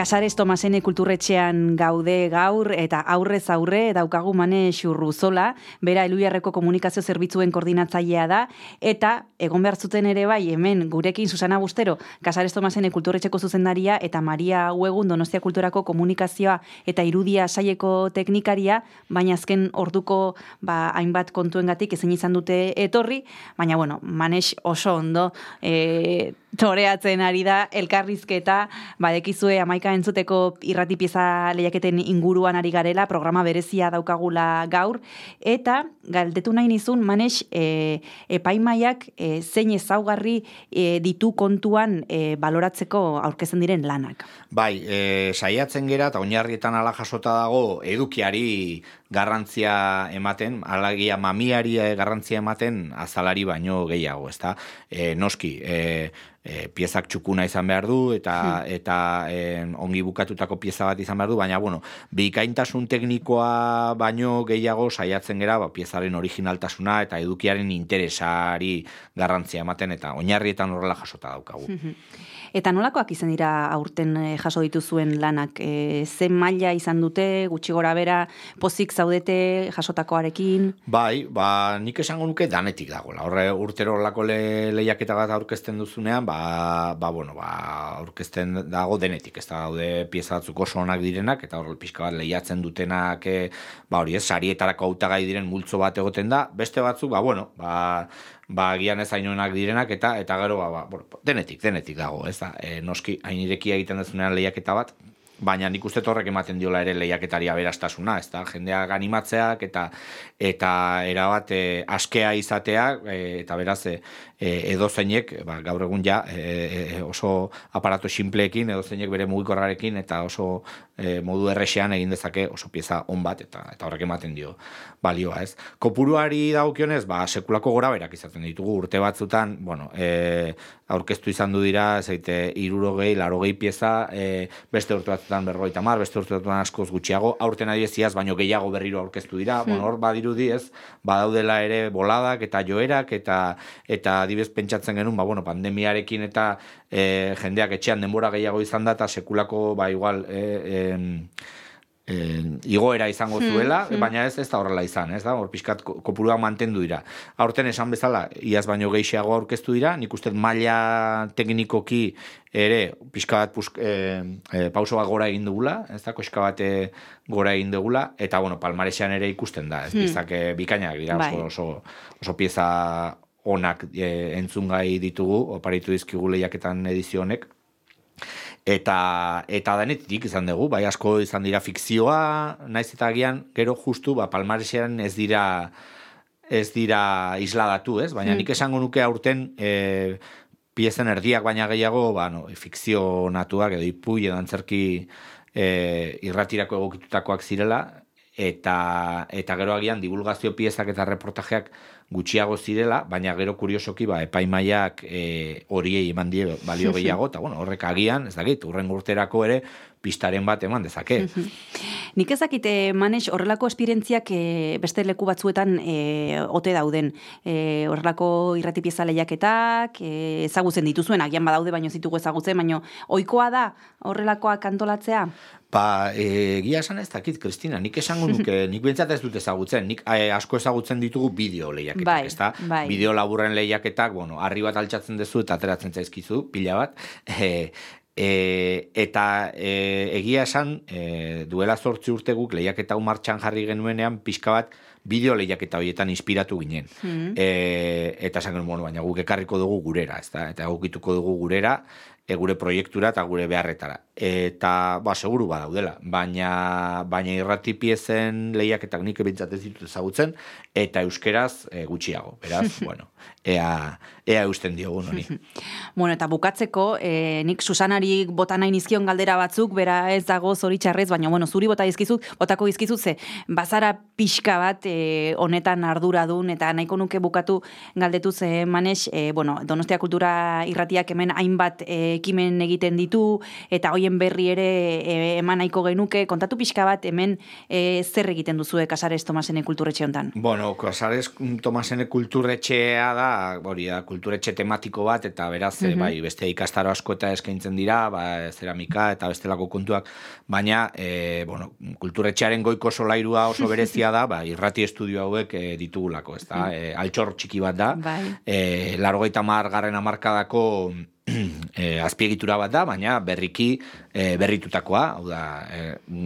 Kasares Tomasene kulturretxean gaude gaur eta aurrez aurre daukagu mane xurruzola, bera eluiarreko komunikazio zerbitzuen koordinatzailea da, eta egon behar zuten ere bai hemen gurekin Susana Bustero, Kasares Tomasene kulturretxeko zuzendaria eta Maria Uegun Donostia Kulturako komunikazioa eta irudia saieko teknikaria, baina azken orduko ba, hainbat kontuengatik ezin izan dute etorri, baina bueno, manex oso ondo e, toreatzen ari da elkarrizketa, badekizue amaika entzuteko irrati pieza lehiaketen inguruan ari garela, programa berezia daukagula gaur, eta galdetu nahi nizun, manex, e, epaimaiak e, zein ezaugarri e, ditu kontuan e, baloratzeko aurkezen diren lanak. Bai, e, saiatzen gera eta oinarrietan ala jasota dago edukiari garrantzia ematen, alagia mamiari eh, garrantzia ematen azalari baino gehiago, ezta? E, noski, e, e, piezak txukuna izan behar du eta eta e, ongi bukatutako pieza bat izan behar du, baina bueno, bikaintasun teknikoa baino gehiago saiatzen gera, ba, piezaren originaltasuna eta edukiaren interesari garrantzia ematen eta oinarrietan horrela jasota daukagu. Eta nolakoak izan dira aurten eh, jaso dituzuen lanak? E, zen maila izan dute, gutxi gora bera, pozik zaudete jasotakoarekin? Bai, ba, nik esango nuke danetik dagoela. Horre urtero horlako le, lehiaketa bat aurkezten duzunean, ba, ba, bueno, ba, aurkezten dago denetik. Ez da daude pieza batzuk oso onak direnak, eta horrel pixka bat lehiatzen dutenak, e, ba, hori ez, sarietarako hautagai diren multzo bat egoten da. Beste batzuk, ba, bueno, ba, ba agian ez hainoenak direnak eta eta gero ba, ba bueno, denetik denetik dago, ez da. E, noski hain irekia egiten dezunean lehiaketa bat, baina nik uste horrek ematen diola ere lehiaketari aberastasuna, ez da, jendeak animatzeak eta eta erabat e, askea izatea e, eta beraz e, edozeinek, ba, gaur egun ja e, oso aparato simpleekin, edozeinek bere mugikorrarekin eta oso e, modu errexean egin dezake oso pieza on bat eta eta horrek ematen dio balioa, ez. Kopuruari dagokionez, ba sekulako goraberak izaten ditugu urte batzutan, bueno, e, aurkeztu izan du dira, zeite, irurogei, larogei pieza, e, beste urte batzutan berrogeita mar, beste urte batzutan askoz gutxiago, aurten adieziaz, baino gehiago berriro aurkeztu dira, Hmm. bueno, hor badirudi ez, badaudela ere boladak eta joerak, eta eta adibez pentsatzen genuen, ba, bueno, pandemiarekin eta e, jendeak etxean denbora gehiago izan da, eta sekulako, ba, igual, e, em, eh, igoera izango Hmm, zuela, hmm. baina ez ez da horrela izan, ez da, hor pixkat ko- kopuruak mantendu dira. Aurten esan bezala, iaz baino gehiago aurkeztu dira, nik uste maila teknikoki ere pixka bat pusk, e, e, pauso bat gora egin dugula, ez da, koska bat e, gora egin dugula, eta bueno, palmaresean ere ikusten da, ez Hmm. piezak e, bikainak dira, Bai. oso, oso, oso pieza onak e, entzungai ditugu, oparitu dizkigu lehiaketan edizio honek, eta eta denetik izan dugu, bai asko izan dira fikzioa, naiz eta agian gero justu ba palmaresean ez dira ez dira isladatu, ez? Baina Hmm. nik esango nuke aurten e, piezen erdiak baina gehiago, ba no, fikzio natuak edo ipuin edo antzerki e, irratirako egokitutakoak zirela eta eta gero agian divulgazio piezak eta reportajeak gutxiago zirela, baina gero kuriosoki ba epaimaiak e, horiei eman die balio gehiago eta bueno, horrek agian, ez dakit, urren urterako ere pistaren bat eman dezake. Nik ezakite, Manex, horrelako esperientziak e, beste leku batzuetan e, ote dauden. E, horrelako irrati pieza lehiaketak, e, ezagutzen dituzuen, agian badaude baino zitugu ezagutzen, baino ohikoa da horrelakoak antolatzea? Ba, e, egia esan ez dakit, Kristina, nik esango nuke, nik bentsat ez dut ezagutzen, nik e, asko ezagutzen ditugu bideo lehiaketak, Bai, ezta? bai. Bideo laburren lehiaketak, bueno, harri bat altxatzen duzu eta ateratzen zaizkizu, pila bat, e, e, eta e, egia esan, e, duela zortzi urte guk lehiaketa martxan jarri genuenean, pixka bat, bideo lehiaketa horietan inspiratu ginen. Hmm. E, eta esan genuen, bueno, baina guk ekarriko dugu gurera, ezta? Eta egokituko dugu gurera, e, gure proiektura eta gure beharretara. Eta, ba, seguru badaudela, baina, baina irrati piezen lehiaketak nik ebintzat ez ditut ezagutzen, eta euskeraz e, gutxiago. Beraz, bueno, ea, ea eusten diogun honi. Bueno, eta bukatzeko, e, nik Susanari bota nahi nizkion galdera batzuk, bera ez dago zoritxarrez, baina bueno, zuri bota dizkizut, botako dizkizut ze, bazara pixka bat e, honetan arduradun, eta nahiko nuke bukatu galdetu ze manex, e, bueno, Donostia Kultura irratiak hemen hainbat e, ekimen egiten ditu, eta hoien berri ere e, eman nahiko genuke, kontatu pixka bat hemen e, zer egiten duzue Kasares Tomasene kulturetxe hontan? Bueno, Casares Tomasene kulturretxea da, hori da, kulturretxe tematiko bat, eta beraz, eh, Mhm. bai, beste ikastaro asko eta eskaintzen dira, ba, zeramika eta bestelako kontuak, baina, e, bueno, kulturretxearen goiko solairua oso berezia da, ba, irrati estudio hauek e, ditugulako, ez da, Mhm. e, altxor txiki bat da, Bai. e, largoita garren amarkadako e, azpiegitura bat da, baina berriki e, berritutakoa, hau da, e,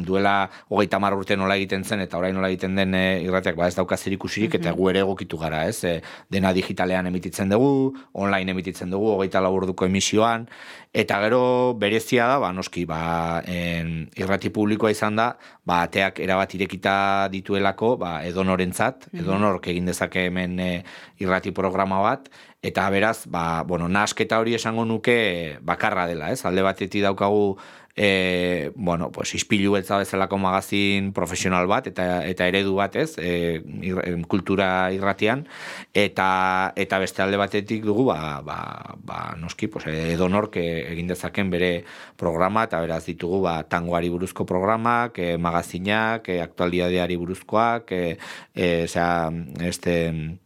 duela hogeita mar urte nola egiten zen, eta orain nola egiten den e, irratiak, ba ez dauka zerikusirik, eta Mhm. gu ere egokitu gara, ez? E, dena digitalean emititzen dugu, online emititzen dugu, hogeita lau orduko emisioan, eta gero berezia da, ba, noski, ba, en, irrati publikoa izan da, ba, ateak erabat irekita dituelako, ba, edonorentzat, Mhm. edonork egin dezake hemen e, irrati programa bat, eta beraz, ba, bueno, nasketa hori esango nuke bakarra dela, ez? Alde batetik daukagu e, bueno, pues, ispilu beltza bezalako magazin profesional bat, eta eta eredu bat, ez? E, ir, kultura irratian, eta eta beste alde batetik dugu, ba, ba, ba noski, pues, edonork e, egin dezaken bere programa, eta beraz ditugu, ba, tangoari buruzko programak, e, magazinak, e, aktualidadeari buruzkoak, e, e, osea, este,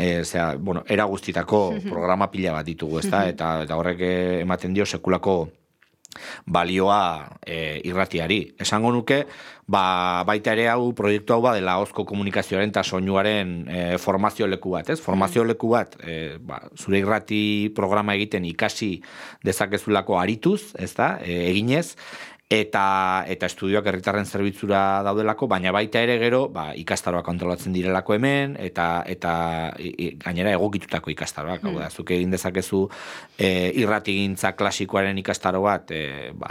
e, osea, bueno, era guztitako programa pila bat ditugu, ezta? Eta, eta horrek eh, ematen dio sekulako balioa e, irratiari. Esango nuke, ba, baita ere hau proiektu hau badela ozko komunikazioaren eta soinuaren e, formazio leku bat, ez? Formazio leku bat, e, ba, zure irrati programa egiten ikasi dezakezulako arituz, ez da, e, eginez, eta eta estudioak herritarren zerbitzura daudelako, baina baita ere gero, ba, ikastaroak kontrolatzen direlako hemen eta eta gainera egokitutako ikastaroak, hau da, zuk egin dezakezu e, irratigintza klasikoaren ikastaro bat, e, ba,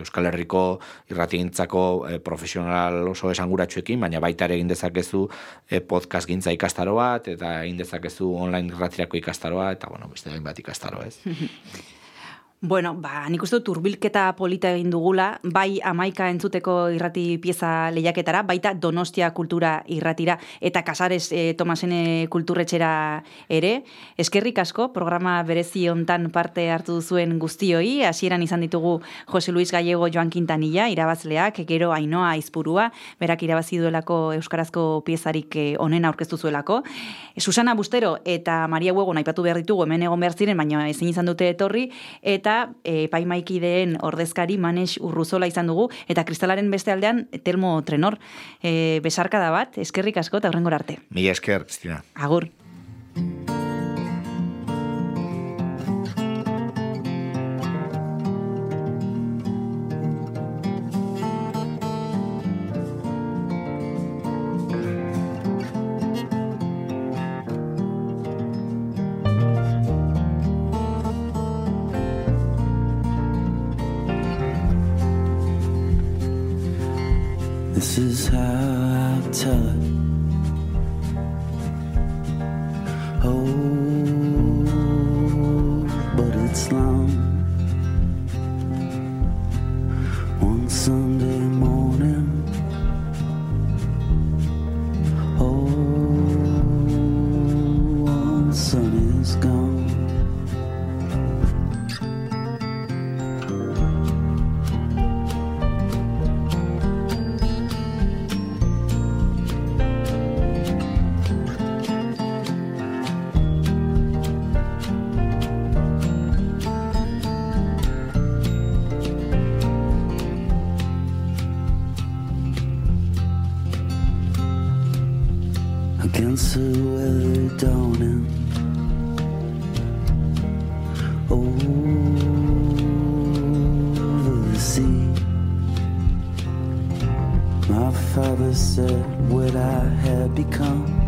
Euskal Herriko irratigintzako e, profesional oso esanguratsuekin, baina baita ere egin dezakezu e, podcast gintza ikastaro bat, eta egin dezakezu online irratirako ikastaroa, eta bueno, beste bat ikastaro, ez? Bueno, ba, nik uste dut urbilketa polita egin dugula, bai amaika entzuteko irrati pieza lehiaketara, baita Donostia kultura irratira, eta Kasares e, Tomasene kulturretxera ere. Eskerrik asko, programa berezi hontan parte hartu duzuen guztioi, hasieran izan ditugu Jose Luis Gallego Joan Quintanilla, irabazleak, gero Ainoa Aizpurua, berak irabazi duelako euskarazko piezarik eh, onena aurkeztu zuelako. Susana Bustero eta Maria Huego aipatu behar ditugu hemen egon behar ziren, baina ezin izan dute etorri, eta e, paimaikideen ordezkari Manes Urruzola izan dugu, eta kristalaren beste aldean Telmo Trenor. E, besarka da bat, eskerrik asko eta horrengor arte. Mila esker, Cristina. Agur. Against the weather dawning. Over the sea, my father said what I had become.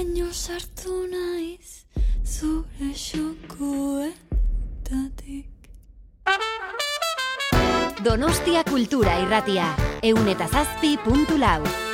baino sartu naiz zure xokoetatik. Donostia Kultura Irratia, eunetazazpi.lau. Donostia Kultura Irratia,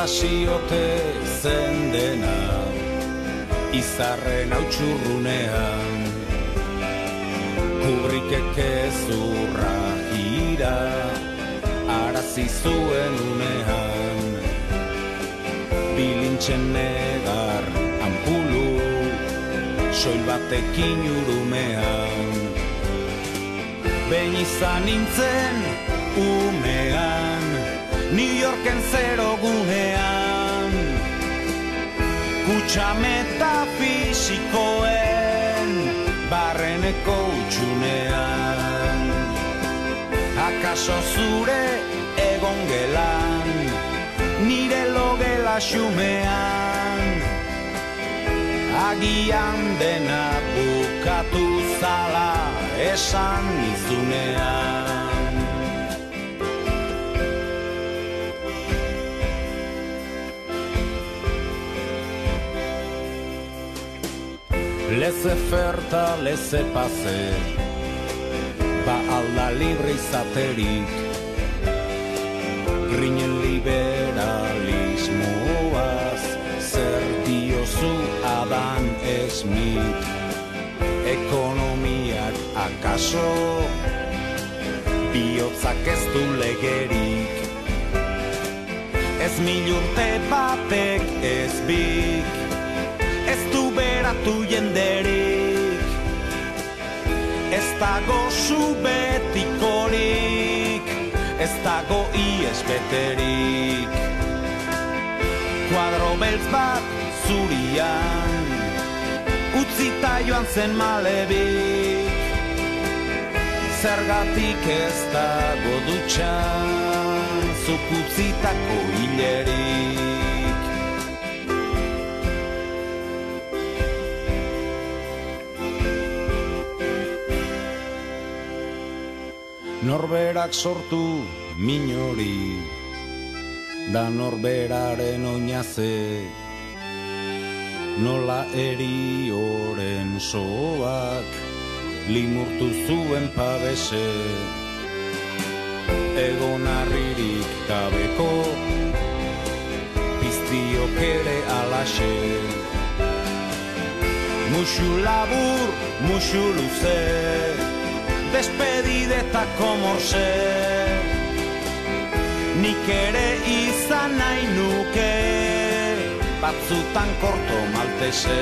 Noiz hasiote zen dena Izarren hautsurrunean Kubrikek ezurra ira Arazi zuen unean. Bilintzen negar ampulu Soil batekin urumean. Behin izan nintzen umean New Yorken zero gunean Kutsa metafisikoen Barreneko utxunean Akaso zure egon gelan Nire logela xumean. Agian dena bukatu zala esan nizunean Leze ferta, leze pase Ba alda libre izaterik Grinen liberalismoaz Zer diozu Adam Smith. Ekonomiak akaso. Biotzak ez du legerik. Ez mil urte batek ez bik beratu jenderik Ez dago zu betikorik Ez dago ies beterik Kuadro beltz bat zurian Utzita joan zen malebik Zergatik ez dago dutxan Zuk utzitako hilerik Norberak sortu minori Da norberaren oinaze Nola erioren soak Limurtu zuen pabese. Egon arririk gabeko Piztiok ere alaxe. Muxu labur, muxu luze Despedidetako morse Nik ere izan nahi nuke Batzutan korto maltese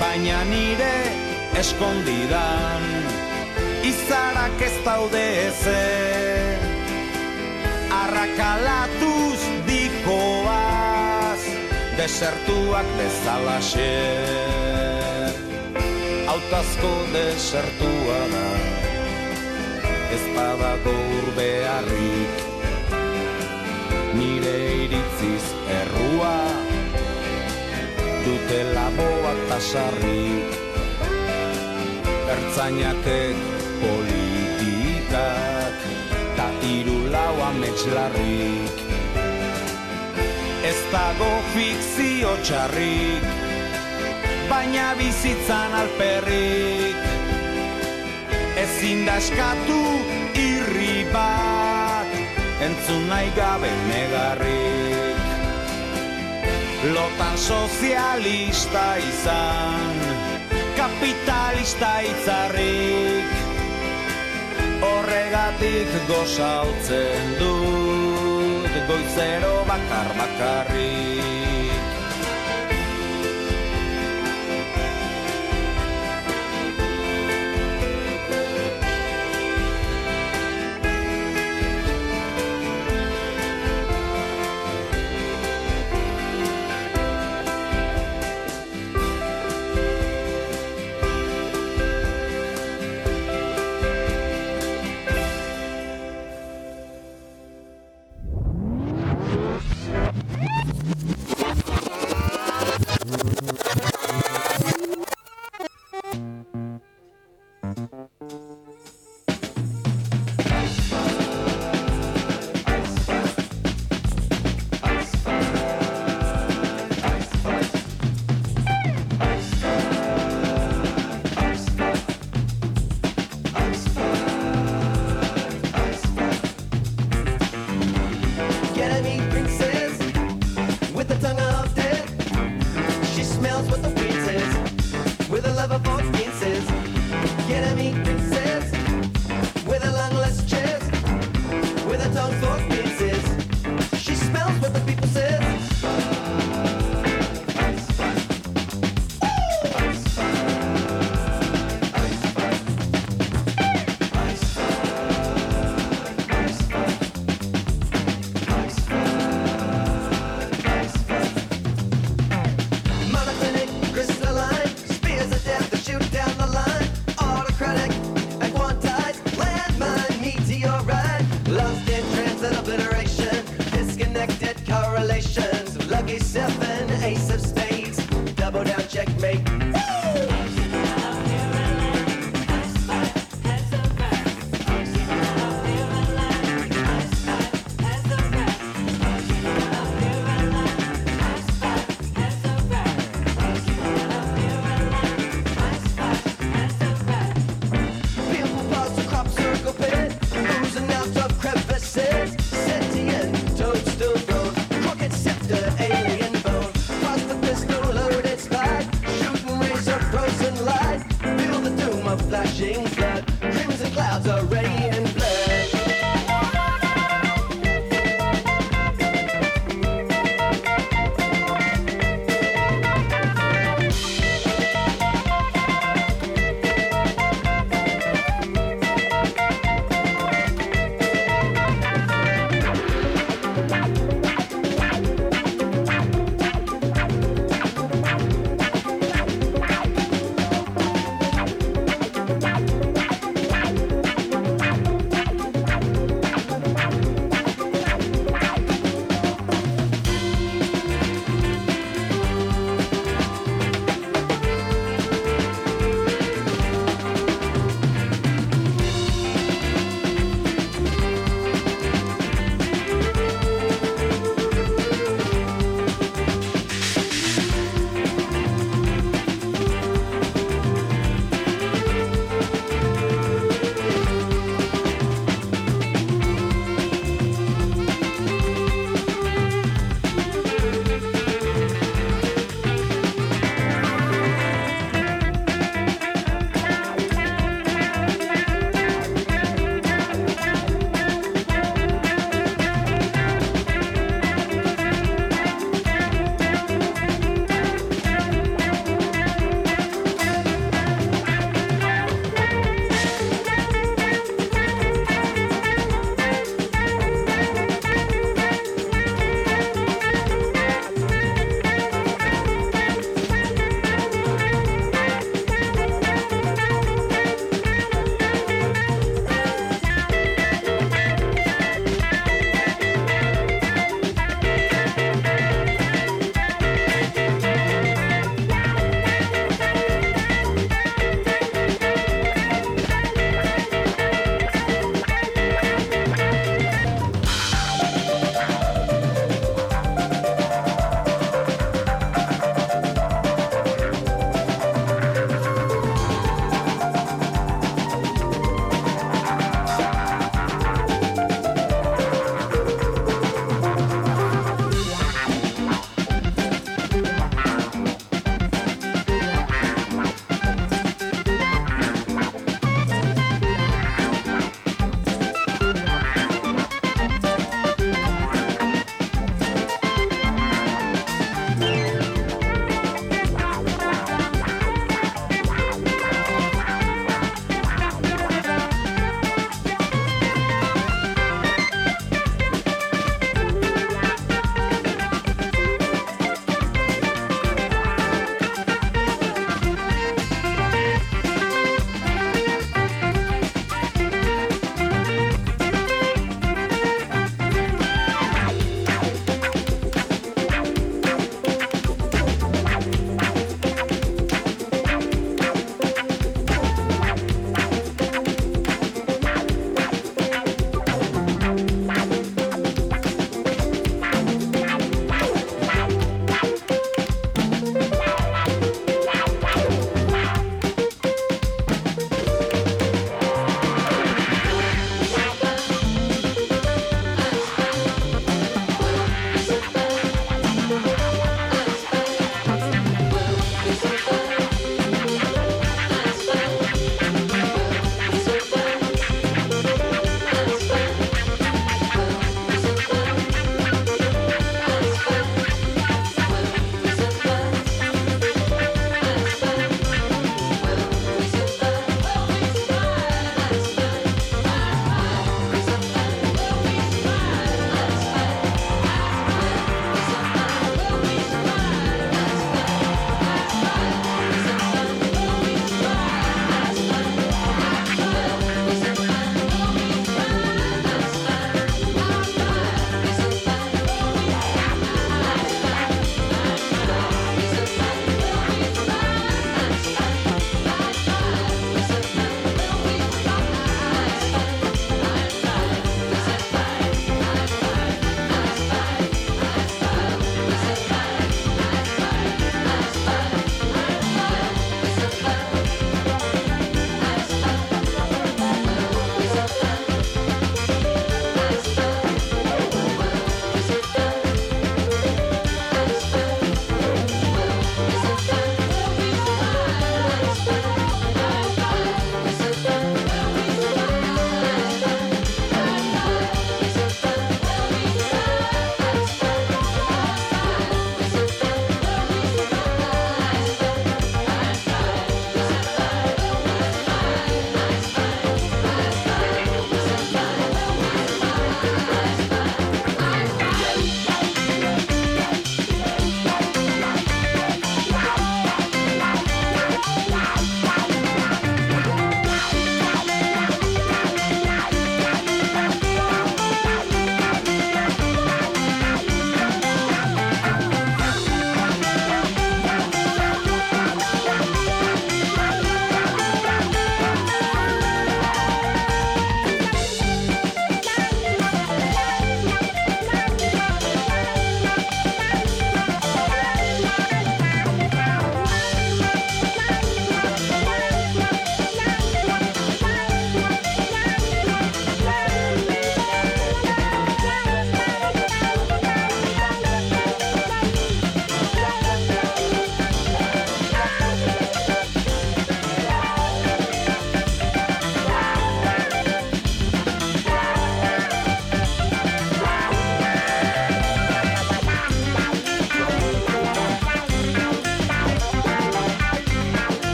Baina nire eskondidan Izarak ez daude ezer. Arrakalatuz dikoaz Desertuak bezalaxe Autazko desertua da. Ez badago urbearrik Nire iritziz errua. Dutela boak tasarrik Ertzainakek politikak Ta iru lau ametxlarrik Ez dago fikzio txarrik Baina bizitzan alperrik. Ezin da eskatu irri bat Entzun nahi gabe negarrik. Lotan sozialista izan Kapitalista itzarrik. Horregatik gozautzen dut Goizero bakar bakarrik